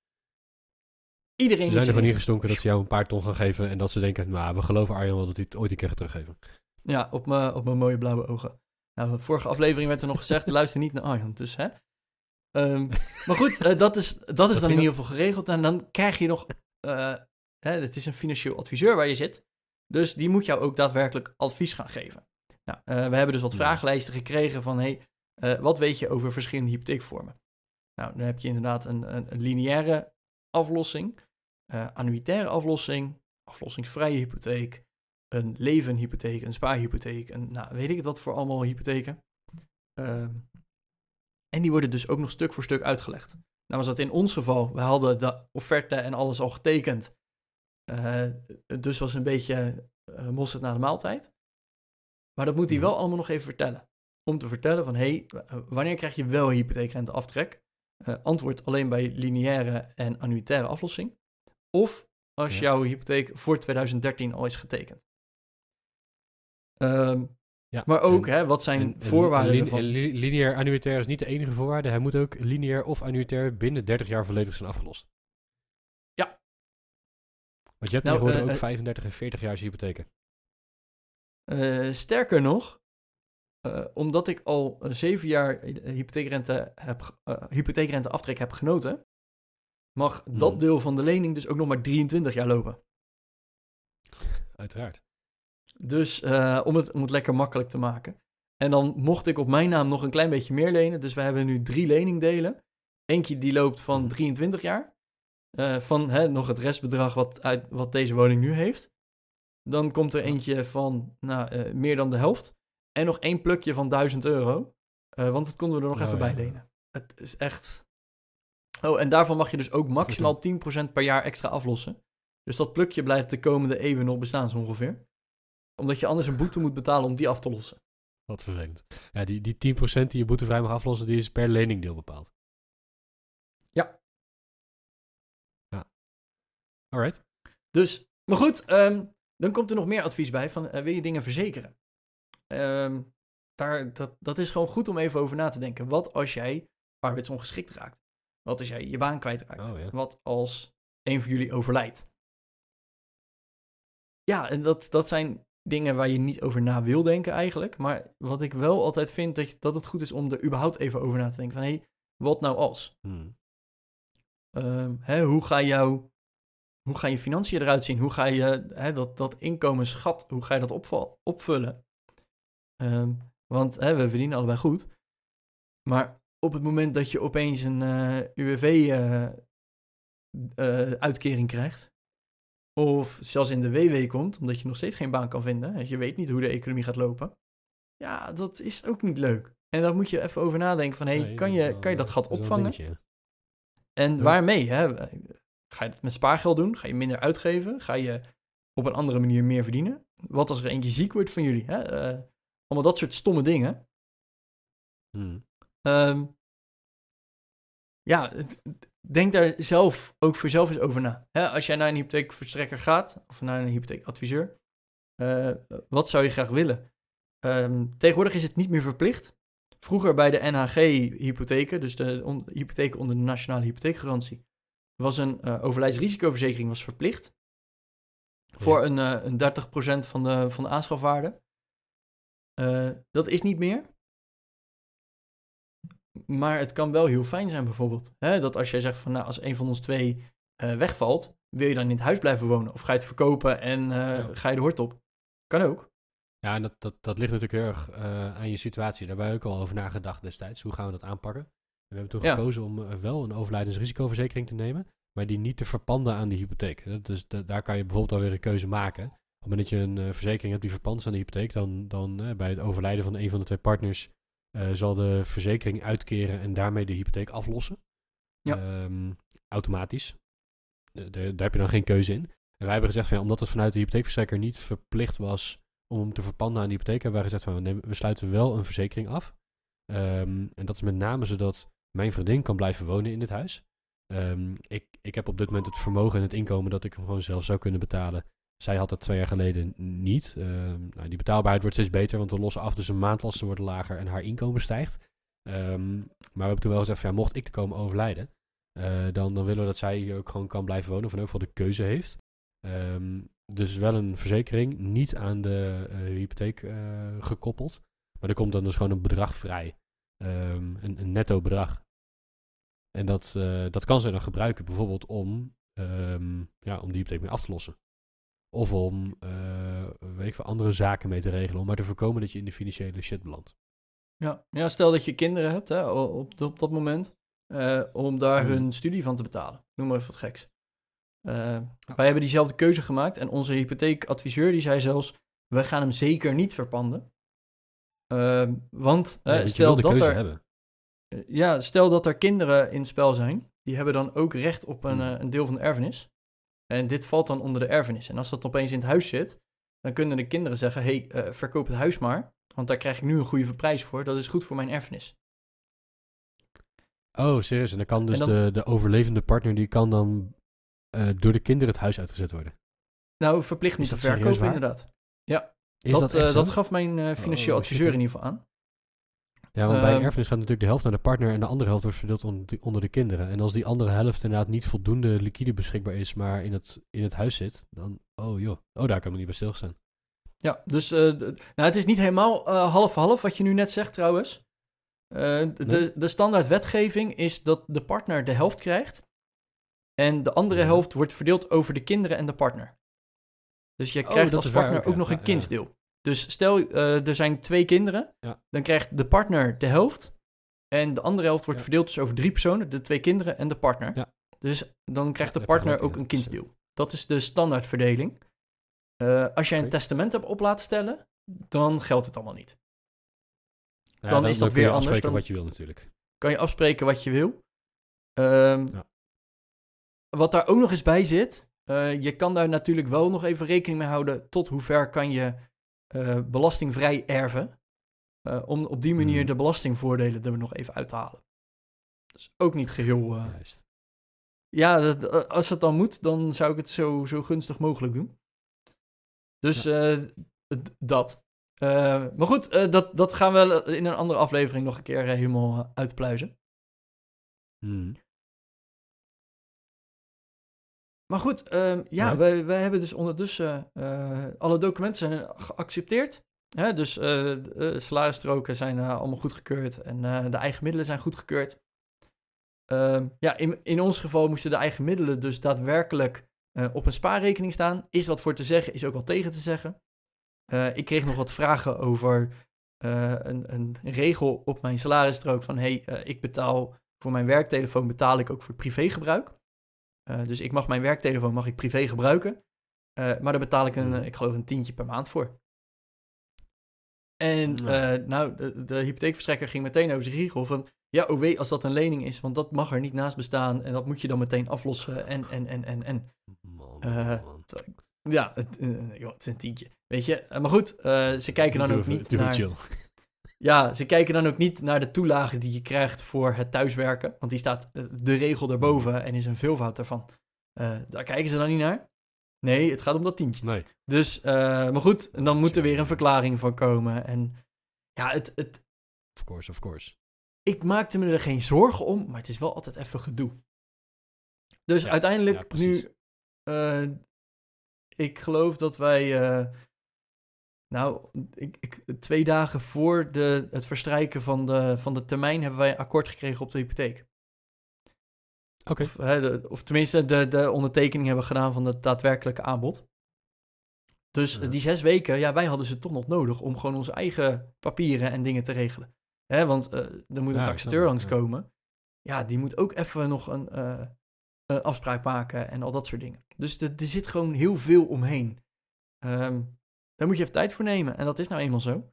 Iedereen Ze is zijn er gewoon erin. ingestonken dat ze jou een paar ton gaan geven. En dat ze denken, nou, we geloven Arjan wel dat hij het ooit een keer gaat teruggeven. Ja, op mijn op mijn mooie blauwe ogen. Nou, vorige aflevering werd er nog gezegd, luister niet naar Arjan, dus hè. Ehm, maar goed, eh, dat is, dat is dan in ieder geval geregeld. En dan krijg je nog, eh, hè, het is een financieel adviseur waar je zit. Dus die moet jou ook daadwerkelijk advies gaan geven. Nou, eh, we hebben dus wat Ja. vragenlijsten gekregen van, hey, eh, wat weet je over verschillende hypotheekvormen? Nou, dan heb je inderdaad een, een, een lineaire aflossing, eh annuitaire aflossing, aflossingsvrije hypotheek, een levenhypotheek, een spaarhypotheek, een, nou, weet ik het wat voor allemaal hypotheken. Ehm, en die worden dus ook nog stuk voor stuk uitgelegd. Nou was dat in ons geval, we hadden de offerte en alles al getekend. Eh, dus was een beetje uh, mosterd na de maaltijd. Maar dat moet hij Mhm. wel allemaal nog even vertellen. Om te vertellen van, hé, hey, wanneer krijg je wel hypotheekrenteaftrek? Eh antwoord alleen bij lineaire en annuitaire aflossing. Of als Ja. jouw hypotheek voor 2013 al is getekend. Ehm, Ja, maar ook, en- hè, wat zijn en- en- voorwaarden en li- lineair annuitair is niet de enige voorwaarde. Hij moet ook lineair of annuitair binnen 30 jaar volledig zijn afgelost. Ja. Want je hebt Nou, tegenwoordig eh, ook eh, 35 en 40 jaar hypotheken. Eh, sterker nog, eh, omdat ik al eh, zeven jaar eh, hypotheekrente, heb, eh, hypotheekrente aftrek heb genoten, mag dat Mhm. deel van de lening dus ook nog maar 23 jaar lopen. Uiteraard. Dus eh, om, het, om het lekker makkelijk te maken. En dan mocht ik op mijn naam nog een klein beetje meer lenen. Dus we hebben nu drie leningdelen. Eentje die loopt van Mhm. 23 jaar. eh, van hè, nog het restbedrag wat, uit, wat deze woning nu heeft. Dan komt er eentje van nou, eh, meer dan de helft. En nog één plukje van 1000 euro. Want dat konden we er nog Oh, even ja, bij lenen. Het is echt... Oh, en daarvan mag je dus ook maximaal 10% per jaar extra aflossen. Dus dat plukje blijft de komende eeuwen nog bestaan, zo ongeveer. Omdat je anders een boete moet betalen om die af te lossen. Wat vervelend. Ja, die, die 10% die je boetevrij mag aflossen, die is per leningdeel bepaald. Ja. Ja. Alright. Dus, maar goed, ehm, dan komt er nog meer advies bij van eh, wil je dingen verzekeren? Ehm, daar, dat, dat is gewoon goed om even over na te denken. Wat als jij arbeidsongeschikt raakt? Wat als jij je baan kwijtraakt? Oh, ja. Wat als een van jullie overlijdt? Ja, en dat, dat zijn dingen waar je niet over na wil denken eigenlijk. Maar wat ik wel altijd vind, dat, dat het goed is om er überhaupt even over na te denken. Van, hé, hey, wat nou als? Hmm. Ehm, hè, hoe, ga jou, hoe gaan je financiën eruit zien? Hoe ga je hè, dat, dat inkomensgat, hoe ga je dat opval- opvullen? Ehm, want hè, we verdienen allebei goed. Maar op het moment dat je opeens een UWV-uitkering krijgt, of zelfs in de WW komt, omdat je nog steeds geen baan kan vinden, hè, je weet niet hoe de economie gaat lopen, ja, dat is ook niet leuk. En daar moet je even over nadenken van, hé, Nee, kan, je, wel, kan je dat eh, gat opvangen? En Ja. waarmee? Hè? Ga je dat met spaargeld doen? Ga je minder uitgeven? Ga je op een andere manier meer verdienen? Wat als er eentje ziek wordt van jullie? Hè? Eh, allemaal dat soort stomme dingen. Hmm. Ehm, ja, denk daar zelf ook voor jezelf eens over na. Als jij naar een hypotheekverstrekker gaat, of naar een hypotheekadviseur, eh, wat zou je graag willen? Ehm, tegenwoordig is het niet meer verplicht. Vroeger bij de NHG-hypotheken, dus de on- hypotheken onder de nationale hypotheekgarantie, was een eh, overlijdsrisicoverzekering was verplicht. Voor een, eh een 30% van de, van de aanschafwaarde. Dat is niet meer. Maar het kan wel heel fijn zijn bijvoorbeeld. Hè? Dat als jij zegt van nou, als een van ons twee eh, wegvalt, wil je dan in het huis blijven wonen? Of ga je het verkopen en eh, Ja. ga je de hort op? Kan ook. Ja, en dat, dat, dat ligt natuurlijk heel erg eh, aan je situatie. Daar hebben we ook al over nagedacht destijds. Hoe gaan we dat aanpakken? En we hebben toen Ja. gekozen om wel een overlijdensrisicoverzekering te nemen, maar die niet te verpanden aan de hypotheek. Dus da- daar kan je bijvoorbeeld alweer een keuze maken. Op het moment dat je een verzekering hebt die verpand is aan de hypotheek, dan, dan bij het overlijden van een van de twee partners eh, zal de verzekering uitkeren en daarmee de hypotheek aflossen. Ja. Ehm, automatisch. Eh, de- daar heb je dan geen keuze in. En wij hebben gezegd, van, ja, omdat het vanuit de hypotheekverzekeraar niet verplicht was om hem te verpanden aan de hypotheek, hebben wij gezegd van we, nemen- we sluiten wel een verzekering af. Ehm, en dat is met name zodat mijn vriendin kan blijven wonen in dit huis. Ehm, ik, ik heb op dit moment het vermogen en het inkomen dat ik hem gewoon zelf zou kunnen betalen. Zij had dat twee jaar geleden niet. Ehm, nou, die betaalbaarheid wordt steeds beter, want we lossen af, dus een maandlasten worden lager en haar inkomen stijgt. Ehm, maar we hebben toen wel gezegd, van, ja, mocht ik te komen overlijden, eh, dan, dan willen we dat zij hier ook gewoon kan blijven wonen, of in geval de keuze heeft. Ehm, dus wel een verzekering, niet aan de eh, hypotheek eh, gekoppeld. Maar er komt dan dus gewoon een bedrag vrij. Ehm, een, een netto bedrag. En dat, eh, dat kan zij dan gebruiken bijvoorbeeld om, ja, om die hypotheek mee af te lossen. Of om eh, weet ik veel, andere zaken mee te regelen. Om maar te voorkomen dat je in de financiële shit belandt. Ja, ja stel dat je kinderen hebt hè, op, op dat moment, eh, om daar Hmm. hun studie van te betalen. Noem maar even wat geks. Eh, Wij hebben diezelfde keuze gemaakt en onze hypotheekadviseur die zei zelfs, we gaan hem zeker niet verpanden. Ehm, want je stel, dat keuze er, hebben. ja, stel dat er kinderen in het spel zijn, die hebben dan ook recht op een, Hmm. een deel van de erfenis. En dit valt dan onder de erfenis. En als dat opeens in het huis zit, dan kunnen de kinderen zeggen, hé, hey, eh, verkoop het huis maar, want daar krijg ik nu een goede prijs voor, dat is goed voor mijn erfenis. Oh, serieus. En dan kan dus dan- de, de overlevende partner, die kan dan eh, door de kinderen het huis uitgezet worden. Nou, verplicht niet te verkopen, inderdaad. Is dat, dat, eh, dat gaf mijn financieel Oh, adviseur in ieder geval aan. Ja, want bij Ehm, erfenis gaat natuurlijk de helft naar de partner en de andere helft wordt verdeeld onder de, onder de kinderen. En als die andere helft inderdaad niet voldoende liquide beschikbaar is, maar in het, in het huis zit, dan, oh joh, oh daar kan ik niet bij stilstaan. Ja, dus eh, nou, het is niet helemaal eh, half-half wat je nu net zegt trouwens. Eh, de, Nee. de standaard wetgeving is dat de partner de helft krijgt. En de andere Ja. helft wordt verdeeld over de kinderen en de partner. Dus je Oh, krijgt dat als waar partner ook, ook ja. nog een kindsdeel. Dus stel, eh, er zijn twee kinderen. Ja. Dan krijgt de partner de helft. En de andere helft wordt Ja. verdeeld dus over drie personen. De twee kinderen en de partner. Ja. Dus dan krijgt de je partner ook een kindsdeel. Dat is de standaardverdeling. Eh, als jij een testament hebt op laten stellen, dan geldt het allemaal niet. Dan is dat weer je anders, afspreken dan- wat je wil natuurlijk. Kan je afspreken wat je wil. Ehm. Wat daar ook nog eens bij zit, eh, je kan daar natuurlijk wel nog even rekening mee houden tot hoe ver kan je eh, belastingvrij erven. eh, om op die manier Hmm. de belastingvoordelen er nog even uit te halen. Dat is ook niet geheel... eh, Juist. Ja, dat- als het dan moet, dan zou ik het zo, zo gunstig mogelijk doen. Dus dat. Maar goed, dat, dat gaan we in een andere aflevering nog een keer helemaal uitpluizen. Hmm. Maar goed, ehm, ja, wij hebben dus ondertussen eh, alle documenten zijn geaccepteerd. Hè, dus eh, de salarisstroken zijn eh, allemaal goedgekeurd en eh, de eigen middelen zijn goedgekeurd. Ehm, ja, in, in ons geval moesten de eigen middelen dus daadwerkelijk eh, op een spaarrekening staan. Is wat voor te zeggen, is ook wel tegen te zeggen. Eh, ik kreeg nog wat vragen over eh, een, een regel op mijn salarisstrook van... hey, eh, ik betaal voor mijn werktelefoon betaal ik ook voor privégebruik. Uh, dus ik mag mijn werktelefoon mag ik privé gebruiken. Uh, maar daar betaal ik een, Mhm. ik geloof een tientje per maand voor. En nou, de, de hypotheekverstrekker ging meteen over zich riegel van... Ja, oh wee, als dat een lening is, want dat mag er niet naast bestaan. En dat moet je dan meteen aflossen. En, en, en, en, en. Man, Eh, man. Ja, het, eh, joh, het is een tientje. Weet je, Eh, maar goed, eh, ze kijken dan ook niet naar... Ja, ze kijken dan ook niet naar de toelage die je krijgt voor het thuiswerken. Want die staat eh, de regel daarboven en is een veelvoud daarvan. Eh, daar kijken ze dan niet naar. Nee, het gaat om dat tientje. Nee. Dus, eh, maar goed, dan moet er weer een verklaring van komen. En ja, het, het, Of course, of course. ik maakte me er geen zorgen om, maar het is wel altijd even gedoe. Dus Ja, uiteindelijk ja, nu, ik geloof dat wij, nou, ik, ik, twee dagen voor de, het verstrijken van de, van de termijn hebben wij akkoord gekregen op de hypotheek. Oké. Of, hè, de- of tenminste de, de ondertekening hebben gedaan van het daadwerkelijke aanbod. Dus Ja. die zes weken, ja, wij hadden ze toch nog nodig om gewoon onze eigen papieren en dingen te regelen. Hè, want eh, er moet een Ja, taxateur langskomen. Ja, die moet ook even nog een, eh, een afspraak maken en al dat soort dingen. Dus er zit gewoon heel veel omheen. Ehm, daar moet je even tijd voor nemen. En dat is nou eenmaal zo.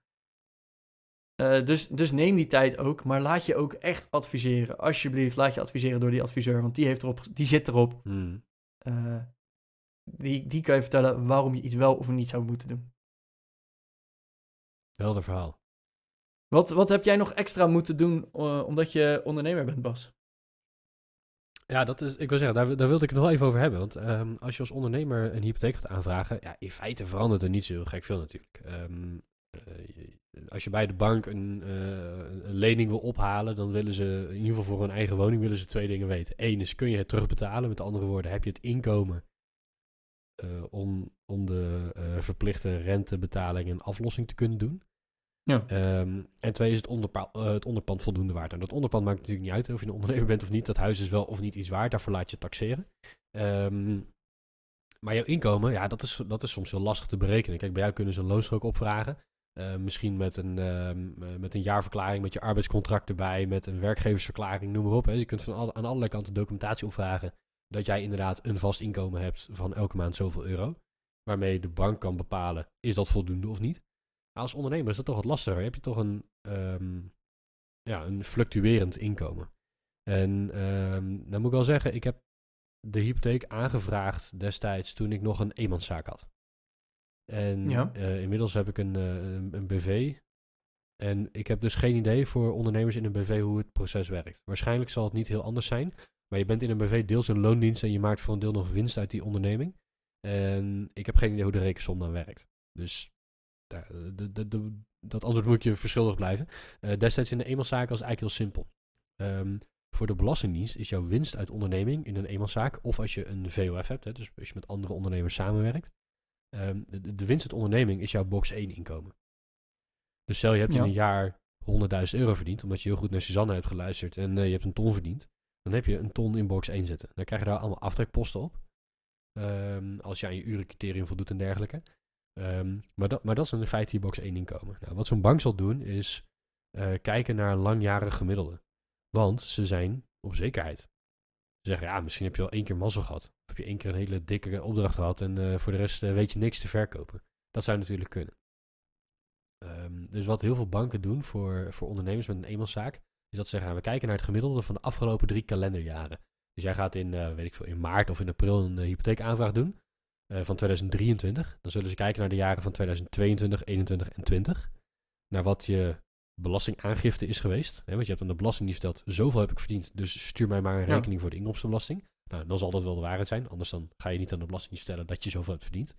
Eh, dus, dus neem die tijd ook, maar laat je ook echt adviseren. Alsjeblieft, laat je adviseren door die adviseur, want die, heeft erop, die zit erop. Hmm. Eh, die, die kan je vertellen waarom je iets wel of niet zou moeten doen. Helder verhaal. Wat, wat heb jij nog extra moeten doen eh, omdat je ondernemer bent, Bas? Ja, dat is, ik wil zeggen, daar, daar wilde ik het nog even over hebben. Want ehm, als je als ondernemer een hypotheek gaat aanvragen, ja, in feite verandert er niet zo heel gek veel natuurlijk. Ehm, eh, als je bij de bank een, eh, een lening wil ophalen, dan willen ze, in ieder geval voor hun eigen woning, willen ze twee dingen weten. Eén is, kun je het terugbetalen? Met andere woorden, heb je het inkomen eh, om, om de verplichte rentebetaling en aflossing te kunnen doen? Ja. Ehm, en twee is het, onderpa- eh, het onderpand voldoende waard. En dat onderpand maakt natuurlijk niet uit of je een ondernemer bent of niet. Dat huis is wel of niet iets waard. Daarvoor laat je taxeren. Ehm, maar jouw inkomen, ja, dat is, dat is soms heel lastig te berekenen. Kijk, bij jou kunnen ze een loonstrook opvragen. Eh, misschien met een, ehm, eh, met een jaarverklaring, met je arbeidscontract erbij, met een werkgeversverklaring, noem maar op. Hè. Dus je kunt van aan allerlei kanten documentatie opvragen dat jij inderdaad een vast inkomen hebt van elke maand zoveel euro. Waarmee de bank kan bepalen, is dat voldoende of niet. Als ondernemer is dat toch wat lastiger. Heb je toch een, ehm, ja, een fluctuerend inkomen. En ehm dan moet ik wel zeggen, ik heb de hypotheek aangevraagd destijds toen ik nog een eenmanszaak had. En Ja. eh, inmiddels heb ik een, eh, een, een BV. En ik heb dus geen idee voor ondernemers in een BV hoe het proces werkt. Waarschijnlijk zal het niet heel anders zijn. Maar je bent in een BV deels een loondienst en je maakt voor een deel nog winst uit die onderneming. En ik heb geen idee hoe de rekensom dan werkt. Dus de, de, de- dat antwoord moet je verschuldigd blijven. Eh, destijds in de eenmanszaak was het eigenlijk heel simpel. Ehm, voor de Belastingdienst is jouw winst uit onderneming in een eenmanszaak, of als je een VOF hebt, hè, dus als je met andere ondernemers samenwerkt, ehm, de, de winst uit onderneming is jouw box 1 inkomen. Dus stel je hebt in een jaar 100.000 euro verdiend, omdat je heel goed naar Suzanne hebt geluisterd en eh, je hebt een ton verdiend, dan heb je een ton in box 1 zitten. Dan krijg je daar allemaal aftrekposten op, Ehm, als je aan je urencriterium voldoet en dergelijke. Ehm, maar, dat, maar dat is in feite je box 1 inkomen. Nou, wat zo'n bank zal doen is eh, kijken naar langjarig gemiddelde. Want ze zijn op zekerheid. Ze zeggen, ja, misschien heb je al één keer mazzel gehad. Of heb je één keer een hele dikke opdracht gehad en eh, voor de rest eh, weet je niks te verkopen. Dat zou natuurlijk kunnen. Ehm, dus wat heel veel banken doen voor, voor ondernemers met een eenmanszaak, is dat ze zeggen, we kijken naar het gemiddelde van de afgelopen drie kalenderjaren. Dus jij gaat in, weet ik veel, in maart of in april een hypotheekaanvraag doen eh, van 2023. Dan zullen ze kijken naar de jaren van 2022, 21 en 20. Naar wat je belastingaangifte is geweest. Hè, want je hebt aan de belastingdienst verteld, zoveel heb ik verdiend, dus stuur mij maar een Ja. rekening voor de inkomstenbelasting. Nou, dan zal dat wel de waarheid zijn. Anders dan ga je niet aan de belastingdienst vertellen dat je zoveel hebt verdiend.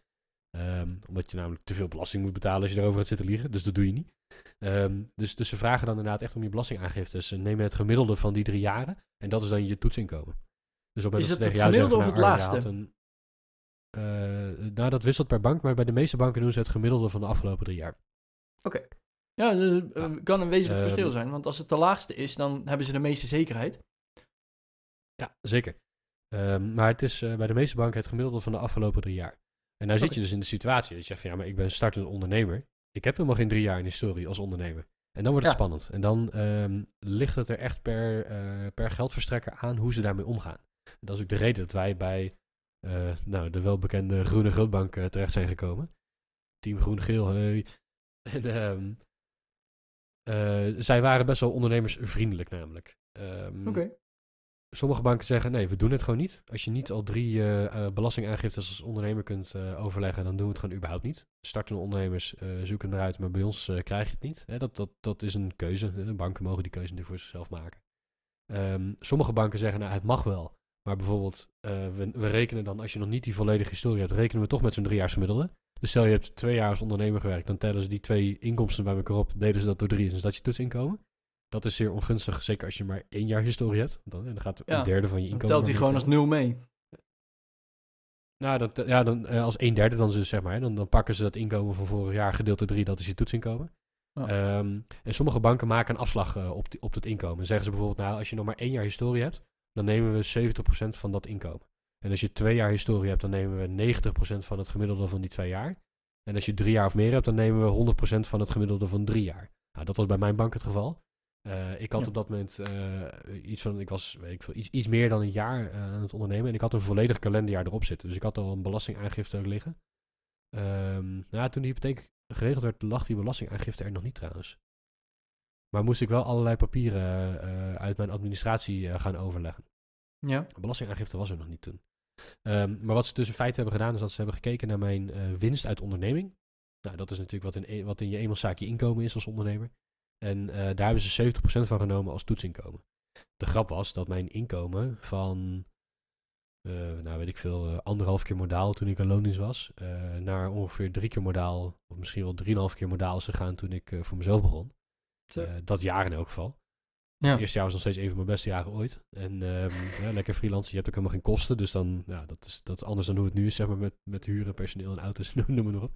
Ehm, omdat je namelijk te veel belasting moet betalen als je erover gaat zitten liegen. Dus dat doe je niet. Ehm, dus, dus ze vragen dan inderdaad echt om je belastingaangifte. Ze nemen het gemiddelde van die drie jaren. En dat is dan je toetsinkomen. Dus op het Is dat het ze het gemiddelde of het nou, een, eh, nou, dat wisselt per bank. Maar bij de meeste banken doen ze het gemiddelde van de afgelopen drie jaar. Ja, eh, eh, Ja. kan een wezenlijk Ehm, verschil zijn. Want als het de laagste is, dan hebben ze de meeste zekerheid. Ja, zeker. Ehm, maar het is eh, bij de meeste banken het gemiddelde van de afgelopen drie jaar. En nou zit Oké. je dus in de situatie dat je zegt van ja, maar ik ben startend ondernemer. Ik heb helemaal geen drie jaar in historie als ondernemer. En dan wordt het Ja. spannend. En dan ehm, ligt het er echt per, eh, per geldverstrekker aan hoe ze daarmee omgaan. En dat is ook de reden dat wij bij eh, nou, de welbekende Groene Grootbank eh, terecht zijn gekomen. Team Groen-Geel, hey. En, ehm, Eh, zij waren best wel ondernemersvriendelijk namelijk. Ehm, Oké. Sommige banken zeggen, nee, we doen het gewoon niet. Als je niet al drie belastingaangiftes als ondernemer kunt overleggen, dan doen we het gewoon überhaupt niet. Startende ondernemers zoeken eruit, maar bij ons krijg je het niet. Hè, dat, dat, dat is een keuze. Banken mogen die keuze natuurlijk voor zichzelf maken. Ehm, sommige banken zeggen, nou, het mag wel. Maar bijvoorbeeld, eh, we, we rekenen dan, als je nog niet die volledige historie hebt, rekenen we toch met zo'n driejaarsgemiddelde. Dus stel je hebt twee jaar als ondernemer gewerkt, dan tellen ze die twee inkomsten bij elkaar op, delen ze dat door drie, is dat je toetsinkomen. Dat is zeer ongunstig, zeker als je maar één jaar historie hebt. Dan, dan gaat Ja, een derde van je inkomen. telt hij gewoon niet als nul mee. nou, dat, ja, dan, eh, als een derde dan, ze, zeg maar, dan, dan pakken ze dat inkomen van vorig jaar gedeeld door drie, dat is je toetsinkomen. Ehm, en sommige banken maken een afslag eh, op, die, op dat inkomen. Dan zeggen ze bijvoorbeeld, nou, als je nog maar één jaar historie hebt, dan nemen we 70% van dat inkomen. En als je twee jaar historie hebt, dan nemen we 90% van het gemiddelde van die twee jaar. En als je drie jaar of meer hebt, dan nemen we 100% van het gemiddelde van drie jaar. Nou, dat was bij mijn bank het geval. Eh, ik had Ja. op dat moment eh, iets van, ik was weet ik veel, iets, iets meer dan een jaar eh, aan het ondernemen. En ik had een volledig kalenderjaar erop zitten. Dus ik had al een belastingaangifte liggen. Ehm, nou, toen de hypotheek geregeld werd, lag die belastingaangifte er nog niet trouwens. Maar moest ik wel allerlei papieren eh, uit mijn administratie eh, gaan overleggen. Ja. Belastingaangifte was er nog niet toen. Ehm, maar wat ze dus in feite hebben gedaan, is dat ze hebben gekeken naar mijn eh, winst uit onderneming. Nou, dat is natuurlijk wat in, e- wat in je eenmanszaak je inkomen is als ondernemer. En daar hebben ze 70% van genomen als toetsinkomen. De grap was dat mijn inkomen van, nou weet ik veel, anderhalf keer modaal toen ik aan loondienst was, naar ongeveer drie keer modaal, of misschien wel drieënhalf keer modaal is gegaan toen ik voor mezelf begon. Zo. Eh, dat jaar in elk geval. Ja. Het eerste jaar was nog steeds een van mijn beste jaren ooit. En ehm, ja, lekker freelancen, je hebt ook helemaal geen kosten. Dus dan, ja, dat is, dat is anders dan hoe het nu is, zeg maar, met, met huren, personeel en auto's, noem noem maar nog op.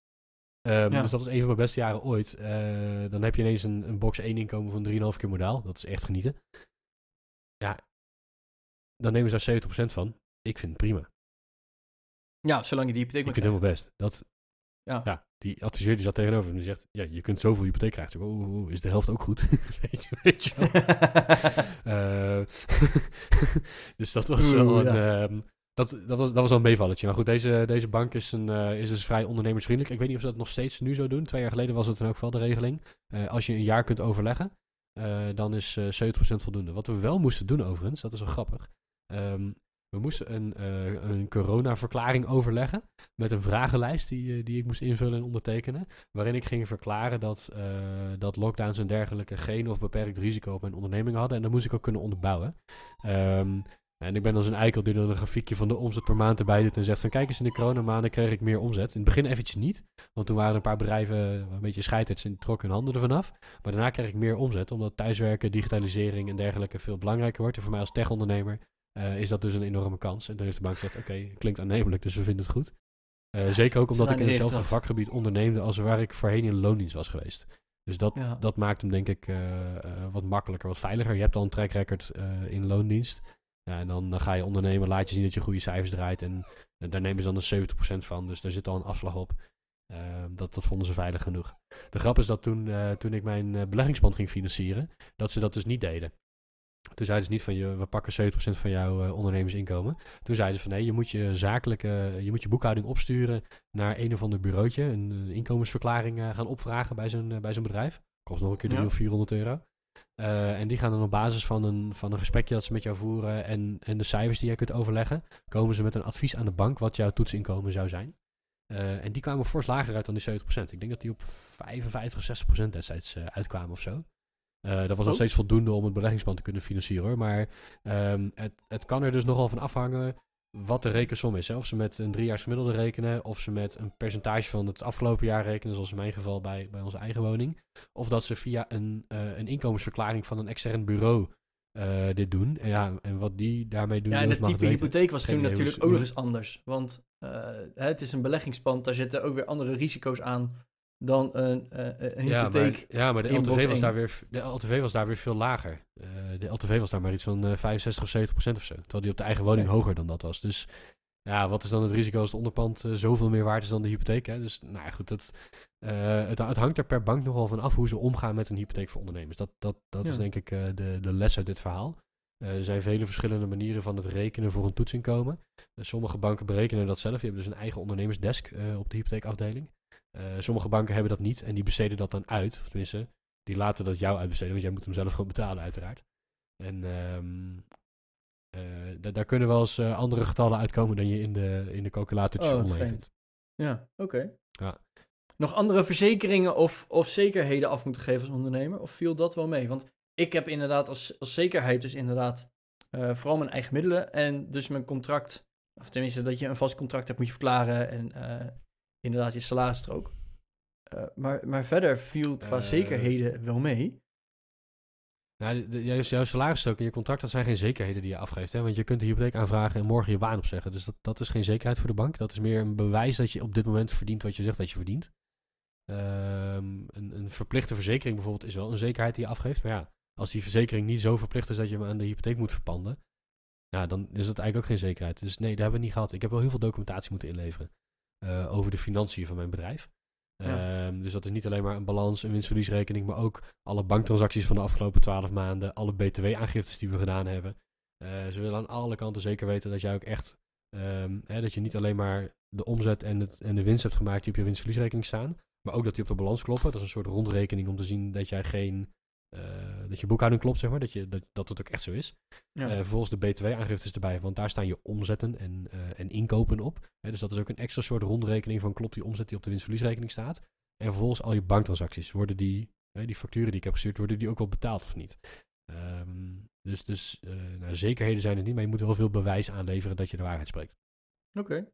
Ehm, Ja. Dus dat was een van mijn beste jaren ooit. Eh, dan heb je ineens een, een box 1 inkomen van 3,5 keer modaal. Dat is echt genieten. Ja, dan nemen ze daar 70% van. Ik vind het prima. ja, zolang je die hypotheek Ik vind het helemaal best. Dat, Ja. ja. Die adviseur die zat tegenover me en die zegt, ja, je kunt zoveel hypotheek krijgen. Oh, oh, oh, is de helft ook goed? weet, je, weet je wel. Eh, dus dat was wel een... ja. ehm, dat, dat, was, dat was wel een meevalletje. Maar goed, deze, deze bank is, een, eh, is dus vrij ondernemersvriendelijk. Ik weet niet of ze dat nog steeds nu zo doen. Twee jaar geleden was het dan ook wel de regeling. Eh, als je een jaar kunt overleggen, dan is eh 70% voldoende. Wat we wel moesten doen overigens, dat is wel grappig. Ehm, we moesten een, eh een coronaverklaring overleggen met een vragenlijst die, eh, die ik moest invullen en ondertekenen. Waarin ik ging verklaren dat, eh, dat lockdowns en dergelijke geen of beperkt risico op mijn onderneming hadden. En dat moest ik ook kunnen onderbouwen. Ehm, en ik ben als een eikel die dan een grafiekje van de omzet per maand erbij doet en zegt van kijk eens in de coronamaanden kreeg ik meer omzet. In het begin eventjes niet, want toen waren een paar bedrijven een beetje scheidheids en trokken hun handen ervan af. Maar daarna kreeg ik meer omzet, omdat thuiswerken, digitalisering en dergelijke veel belangrijker wordt. En voor mij als tech-ondernemer eh, is dat dus een enorme kans. En toen heeft de bank gezegd, oké, klinkt aannemelijk, dus we vinden het goed. Eh, zeker ook omdat ik in hetzelfde vakgebied onderneemde als waar ik voorheen in loondienst was geweest. Dus dat, Ja. dat maakt hem denk ik eh, wat makkelijker, wat veiliger. Je hebt al een track record in loondienst. Ja, en dan, dan ga je ondernemen, laat je zien dat je goede cijfers draait. En, daar nemen ze dan een 70% van. Dus daar zit al een afslag op. Dat, dat vonden ze veilig genoeg. De grap is dat toen, toen ik mijn beleggingspand ging financieren, dat ze dat dus niet deden. Toen zeiden ze niet van, je, we pakken 70% van jouw eh, ondernemersinkomen. Toen zeiden ze van, nee, je moet je zakelijke, je moet je boekhouding opsturen naar een of ander bureautje. Een, eh, inkomensverklaring eh, gaan opvragen bij zo'n bij zo'n bedrijf. Kost nog een keer 300 Ja. of 400 euro. En die gaan dan op basis van een, van een gesprekje dat ze met jou voeren en, en de cijfers die jij kunt overleggen, komen ze met een advies aan de bank wat jouw toetsinkomen zou zijn. En die kwamen fors lager uit dan die 70%. Ik denk dat die op 55, 60% destijds uitkwamen of zo. Eh, dat was nog Oh. steeds voldoende om het beleggingsplan te kunnen financieren hoor. Maar ehm, het, het kan er dus nogal van afhangen wat de rekensom is. Hè. Of ze met een driejaars gemiddelde rekenen, of ze met een percentage van het afgelopen jaar rekenen, zoals in mijn geval bij, bij onze eigen woning. Of dat ze via een, eh, een inkomensverklaring van een extern bureau eh, dit doen. En, ja, en wat die daarmee doen, Ja, en het type hypotheek was toen natuurlijk ook nog eens anders. Want het is een beleggingspand, daar zitten ook weer andere risico's aan dan een, eh, een Ja, hypotheek. maar, ja, maar de LTV, was daar weer, de LTV was daar weer veel lager. Eh, de LTV was daar maar iets van eh 65 of 70 procent of zo. Terwijl die op de eigen woning hoger dan dat was. Dus ja, wat is dan het risico als het onderpand zoveel meer waard is dan de hypotheek? Hè? Dus nou ja, goed, dat, het, het hangt er per bank nogal van af hoe ze omgaan met een hypotheek voor ondernemers. Dat, dat, dat is denk ik de, de les uit dit verhaal. Er zijn vele verschillende manieren van het rekenen voor een toetsinkomen. Eh, sommige banken berekenen dat zelf. Die hebben dus een eigen ondernemersdesk op de hypotheekafdeling. Eh, sommige banken hebben dat niet en die besteden dat dan uit. Of tenminste, die laten dat jou uitbesteden, want jij moet hem zelf gewoon betalen uiteraard. En ehm, eh, da- daar kunnen wel eens eh, andere getallen uitkomen dan je in de, in de calculatortjes Oh, online vindt. Ja, oké. Ja. Nog andere verzekeringen of, of zekerheden af moeten geven als ondernemer? Of viel dat wel mee? Want ik heb inderdaad als, als zekerheid dus inderdaad vooral mijn eigen middelen. En dus mijn contract, of tenminste dat je een vast contract hebt moet je verklaren. En inderdaad je salarisstrook. Eh maar, maar verder viel het qua Eh. zekerheden wel mee. Nou, de, de, juist jouw salarisstrook en je contract, dat zijn geen zekerheden die je afgeeft. Hè? Want je kunt de hypotheek aanvragen en morgen je baan opzeggen. Dus dat, dat is geen zekerheid voor de bank. Dat is meer een bewijs dat je op dit moment verdient wat je zegt dat je verdient. Ehm, een, een verplichte verzekering bijvoorbeeld is wel een zekerheid die je afgeeft. Maar ja, als die verzekering niet zo verplicht is dat je hem aan de hypotheek moet verpanden, ja, dan is dat eigenlijk ook geen zekerheid. Dus nee, dat hebben we niet gehad. Ik heb wel heel veel documentatie moeten inleveren eh, over de financiën van mijn bedrijf. Ja. Ehm, dus dat is niet alleen maar een balans, een winstverliesrekening, maar ook alle banktransacties van de afgelopen twaalf maanden, alle btw-aangiftes die we gedaan hebben. Eh, ze willen aan alle kanten zeker weten dat jij ook echt, ehm, hè, dat je niet alleen maar de omzet en, het, en de winst hebt gemaakt die op je winstverliesrekening staan, maar ook dat die op de balans kloppen. Dat is een soort rondrekening om te zien dat jij geen, dat je boekhouding klopt, zeg maar, dat, je, dat, dat het ook echt zo is. Ja. Eh, vervolgens de btw-aangiftes erbij, want daar staan je omzetten en, eh, en inkopen op. Dus dat is ook een extra soort rondrekening van klopt die omzet die op de winstverliesrekening staat. En vervolgens al je banktransacties, worden die, die facturen die ik heb gestuurd, worden die ook wel betaald of niet? Ehm, dus dus eh, nou, zekerheden zijn het niet, maar je moet wel veel bewijs aanleveren dat je de waarheid spreekt. Oké.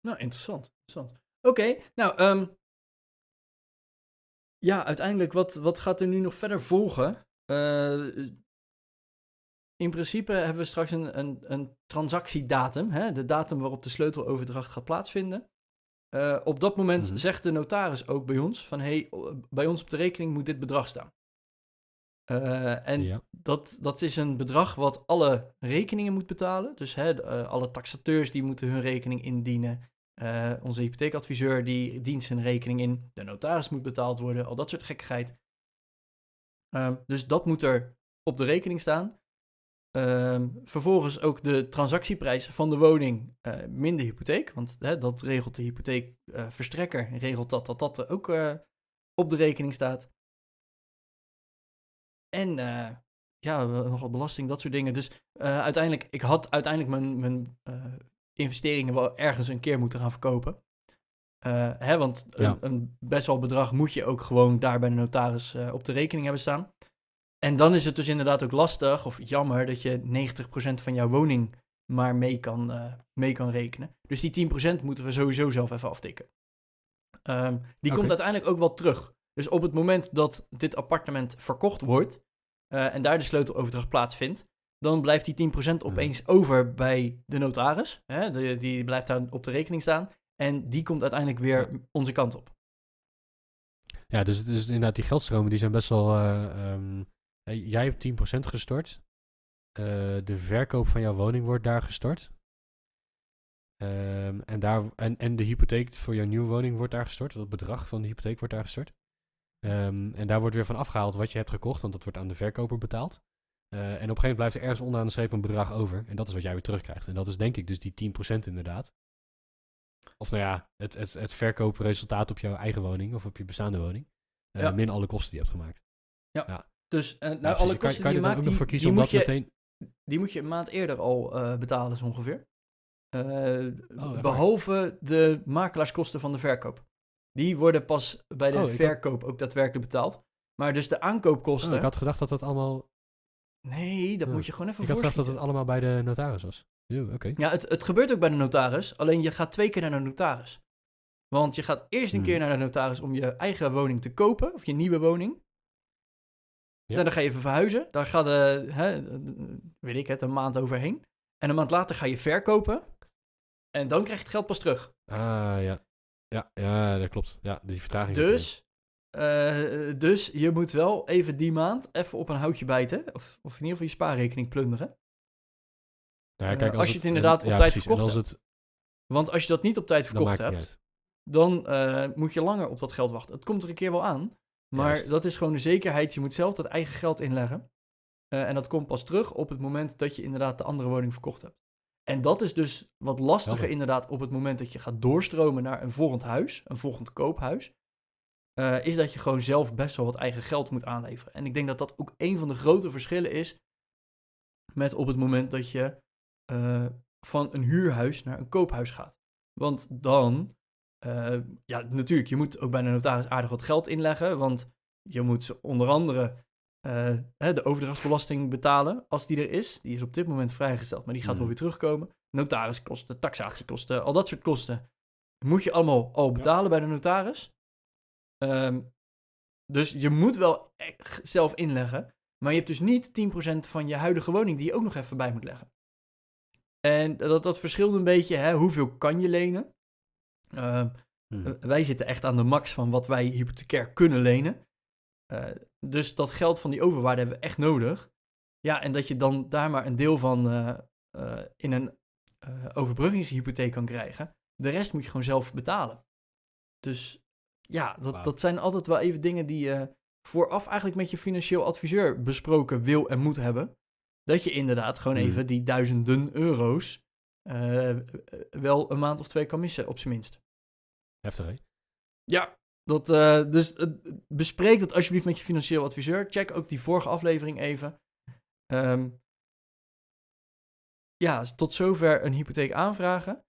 Nou, interessant. interessant. Oké, nou, ehm, ja, uiteindelijk, wat, wat gaat er nu nog verder volgen? Eh, in principe hebben we straks een, een, een transactiedatum, hè, de datum waarop de sleuteloverdracht gaat plaatsvinden. Eh, op dat moment Mhm. zegt de notaris ook bij ons van, hey, bij ons op de rekening moet dit bedrag staan. Eh, en ja. dat, dat is een bedrag wat alle rekeningen moet betalen. Dus hè, alle taxateurs die moeten hun rekening indienen. Eh, onze hypotheekadviseur die dient zijn rekening in. De notaris moet betaald worden. Al dat soort gekkigheid. Ehm, dus dat moet er op de rekening staan. Ehm, vervolgens ook de transactieprijs van de woning eh min de hypotheek. Want hè, dat regelt de hypotheekverstrekker. regelt dat dat dat ook eh, op de rekening staat. En eh, ja, we- nog wat belasting, dat soort dingen. Dus eh, uiteindelijk, ik had uiteindelijk mijn, mijn eh, investeringen wel ergens een keer moeten gaan verkopen. Eh, hè, want Ja. een, een best wel bedrag moet je ook gewoon daar bij de notaris eh, op de rekening hebben staan. En dan is het dus inderdaad ook lastig of jammer dat je 90% van jouw woning maar mee kan, eh, mee kan rekenen. Dus die 10% moeten we sowieso zelf even aftikken. Ehm, die komt uiteindelijk ook wel terug. Dus op het moment dat dit appartement verkocht wordt en daar de sleuteloverdracht plaatsvindt, dan blijft die 10% opeens over bij de notaris. Hè? De- die blijft daar op de rekening staan. En die komt uiteindelijk weer onze kant op. Ja, dus het is inderdaad, die geldstromen die zijn best wel. eh, ehm, eh, jij hebt 10% gestort. Eh, de verkoop van jouw woning wordt daar gestort. Ehm, en, daar, en, en de hypotheek voor jouw nieuwe woning wordt daar gestort. Dat bedrag van de hypotheek wordt daar gestort. Ehm, en daar wordt weer van afgehaald wat je hebt gekocht, want dat wordt aan de verkoper betaald. Eh, en op een gegeven moment blijft er ergens onderaan de streep een bedrag over. En dat is wat jij weer terugkrijgt. En dat is denk ik dus die 10% inderdaad. Of nou ja, het, het, het verkoopresultaat op jouw eigen woning of op je bestaande woning. Eh, Ja. Min alle kosten die je hebt gemaakt. Dus eh, nou, Ja, precies. alle kan, kosten kan die je maakt, ook nog die, voor kiezen die om moet dat je, meteen... die moet je een maand eerder al betalen, zo ongeveer. Waar? behalve de makelaarskosten van de verkoop. Die worden pas bij de Oh, verkoop ook daadwerkelijk betaald. Maar dus de aankoopkosten... Oh, ik had gedacht dat dat allemaal... Nee, dat Ja. moet je gewoon even Ik had gedacht dat het allemaal bij de notaris was. Ja, Oké. Ja, het, het gebeurt ook bij de notaris. Alleen je gaat twee keer naar de notaris. Want je gaat eerst een Hmm. keer naar de notaris om je eigen woning te kopen. Of je nieuwe woning. Ja. Dan ga je even verhuizen. Daar gaat, eh, hè, weet ik het, een maand overheen. En een maand later ga je verkopen. En dan krijg je het geld pas terug. Ah, ja. Ja, ja, dat klopt. Ja, die vertraging. Dus, eh, dus je moet wel even die maand even op een houtje bijten. Of, of in ieder geval je spaarrekening plunderen. Nou ja, eh, kijk, als je het inderdaad en- op ja, tijd precies. verkocht als het, Want als je dat niet op tijd verkocht hebt, dan eh, moet je langer op dat geld wachten. Het komt er een keer wel aan, maar Juist. dat is gewoon de zekerheid. Je moet zelf dat eigen geld inleggen. En dat komt pas terug op het moment dat je inderdaad de andere woning verkocht hebt. En dat is dus wat lastiger inderdaad op het moment dat je gaat doorstromen naar een volgend huis, een volgend koophuis. Eh, is dat je gewoon zelf best wel wat eigen geld moet aanleveren. En ik denk dat dat ook een van de grote verschillen is met op het moment dat je eh, van een huurhuis naar een koophuis gaat. Want dan, eh, ja, natuurlijk, je moet ook bij de notaris aardig wat geld inleggen, want je moet onder andere de overdrachtsbelasting betalen, als die er is. Die is op dit moment vrijgesteld, maar die gaat wel Mhm. weer terugkomen. Notariskosten, taxatiekosten, al dat soort kosten moet je allemaal al betalen bij de notaris. Ehm, dus je moet wel echt zelf inleggen. Maar je hebt dus niet 10% van je huidige woning die je ook nog even bij moet leggen. En dat, dat verschilt een beetje, hè, hoeveel kan je lenen? Ehm, eh, wij zitten echt aan de max van wat wij hypothecair kunnen lenen. Eh, dus dat geld van die overwaarde hebben we echt nodig. Ja, en dat je dan daar maar een deel van eh, eh, in een overbruggingshypotheek kan krijgen. De rest moet je gewoon zelf betalen. Dus ja, dat, dat zijn altijd wel even dingen die je vooraf eigenlijk met je financieel adviseur besproken wil en moet hebben. Dat je inderdaad gewoon Mhm. even die duizenden euro's eh, wel een maand of twee kan missen, op zijn minst. Heftig, hè? Ja, dat, eh, dus eh, bespreek dat alsjeblieft met je financieel adviseur. Check ook die vorige aflevering even. Ehm, ja, tot zover een hypotheek aanvragen.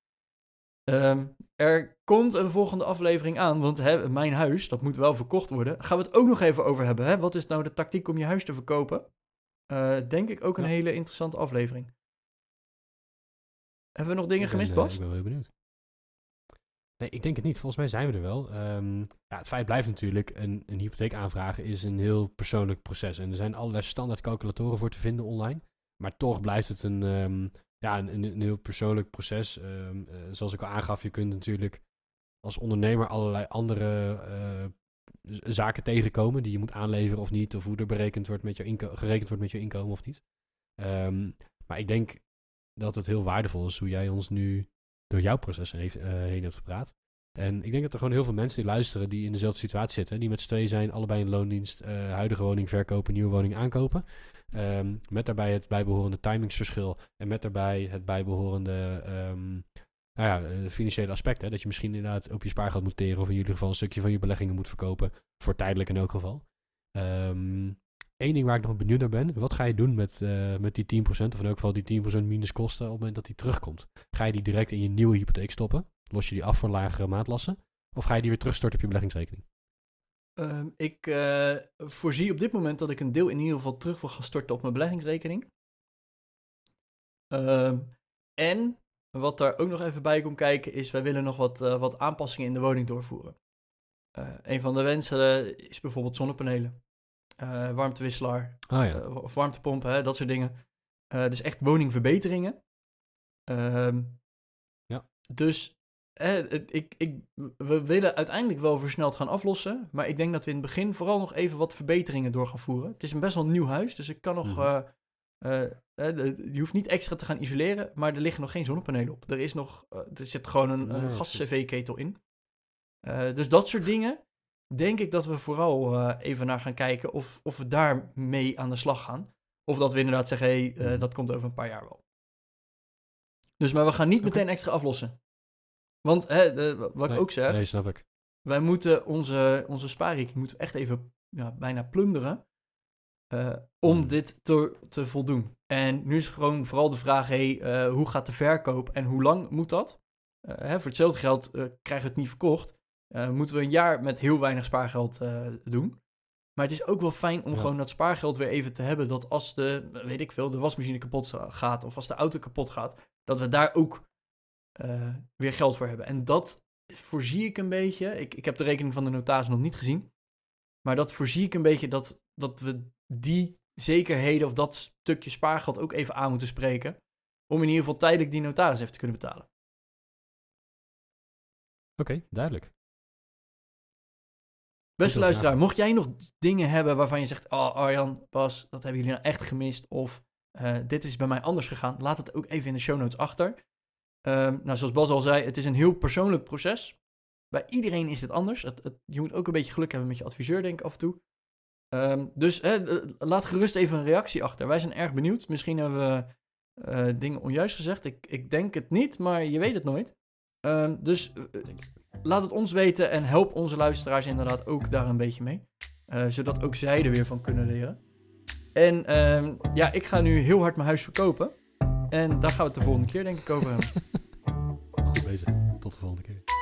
Ehm, er komt een volgende aflevering aan, want hè, mijn huis, dat moet wel verkocht worden. Gaan we het ook nog even over hebben. Hè? Wat is nou de tactiek om je huis te verkopen? Eh, denk ik ook een Ja. hele interessante aflevering. Hebben we nog dingen ben, gemist, eh, Bas? ik ben wel heel benieuwd. Nee, ik denk het niet. Volgens mij zijn we er wel. Ehm, ja, het feit blijft natuurlijk, een, een hypotheek aanvragen is een heel persoonlijk proces. En er zijn allerlei standaard calculatoren voor te vinden online. Maar toch blijft het een, ehm, ja, een, een, heel persoonlijk proces. Ehm, eh, zoals ik al aangaf, je kunt natuurlijk als ondernemer allerlei andere eh, zaken tegenkomen die je moet aanleveren of niet. Of hoe er berekend wordt met je gerekend wordt met je inkomen of niet. Ehm, maar ik denk dat het heel waardevol is hoe jij ons nu door jouw proces eh, heen hebt gepraat. En ik denk dat er gewoon heel veel mensen die luisteren die in dezelfde situatie zitten. Die met z'n tweeën zijn, allebei in loondienst, eh, huidige woning verkopen, nieuwe woning aankopen. Ehm, met daarbij het bijbehorende timingsverschil. En met daarbij het bijbehorende ehm, nou ja, eh, financiële aspect. Hè, dat je misschien inderdaad op je spaargeld moet teren. Of in ieder geval een stukje van je beleggingen moet verkopen. Voor tijdelijk in elk geval. Ehm Eén ding waar ik nog benieuwd naar ben. Wat ga je doen met, eh, met die 10%? Of in elk geval die 10% minus kosten op het moment dat die terugkomt? Ga je die direct in je nieuwe hypotheek stoppen? Los je die af voor lagere maandlasten? Of ga je die weer terugstorten op je beleggingsrekening? Ehm, ik eh, voorzie op dit moment dat ik een deel in ieder geval terug wil gaan storten op mijn beleggingsrekening. Ehm, en wat daar ook nog even bij komt kijken is, wij willen nog wat, eh, wat aanpassingen in de woning doorvoeren. Eh, een van de wensen is bijvoorbeeld zonnepanelen, warmtewisselaar, Ah ja. of warmtepompen, hè, dat soort dingen. Dus echt woningverbeteringen. Ehm, Ja. Dus ik, ik, we willen uiteindelijk wel versneld gaan aflossen. Maar ik denk dat we in het begin vooral nog even wat verbeteringen door gaan voeren. Het is een best wel nieuw huis, dus ik kan nog. Mhm. eh, eh, je hoeft niet extra te gaan isoleren, maar er liggen nog geen zonnepanelen op. Er, is nog, eh, er zit gewoon een, een Nee, gas-cv-ketel in. Dus dat soort dingen denk ik dat we vooral even naar gaan kijken of, of we daar mee aan de slag gaan. Of dat we inderdaad zeggen, hé, hey, Mhm. dat komt over een paar jaar wel. Dus, maar we gaan niet meteen extra aflossen. Want, hè, de- wat ik ook zeg, Nee, snap ik. wij moeten onze, onze spaarrekening moeten we echt even ja, bijna plunderen eh, om Hmm. dit te, te voldoen. En nu is gewoon vooral de vraag, hey, eh, hoe gaat de verkoop en hoe lang moet dat? Eh, hè, voor hetzelfde geld krijgen we het niet verkocht. Moeten we een jaar met heel weinig spaargeld doen. Maar het is ook wel fijn om Ja. gewoon dat spaargeld weer even te hebben. Dat als de, weet ik veel, de wasmachine kapot gaat of als de auto kapot gaat, dat we daar ook eh, weer geld voor hebben. En dat voorzie ik een beetje. Ik, ik heb de rekening van de notaris nog niet gezien. Maar dat voorzie ik een beetje dat, dat we die zekerheden of dat stukje spaargeld ook even aan moeten spreken. Om in ieder geval tijdelijk die notaris even te kunnen betalen. Oké, duidelijk. Beste luisteraar, mocht jij nog dingen hebben waarvan je zegt: Oh, Arjan, Bas, dat hebben jullie nou echt gemist. Of eh, dit is bij mij anders gegaan. Laat het ook even in de show notes achter. Ehm, nou, zoals Bas al zei, het is een heel persoonlijk proces. Bij iedereen is anders. Het, het- je moet ook een beetje geluk hebben met je adviseur, denk ik af en toe. Ehm, dus eh, laat gerust even een reactie achter. Wij zijn erg benieuwd. Misschien hebben we eh, dingen onjuist gezegd. Ik, ik denk het niet, maar je weet het nooit. Ehm, dus eh, laat het ons weten en help onze luisteraars inderdaad ook daar een beetje mee. Zodat ook zij er weer van kunnen leren. En ja, ik ga nu heel hard mijn huis verkopen. En daar gaan we het de volgende keer denk ik over hebben. Goed bezig. Tot de volgende keer.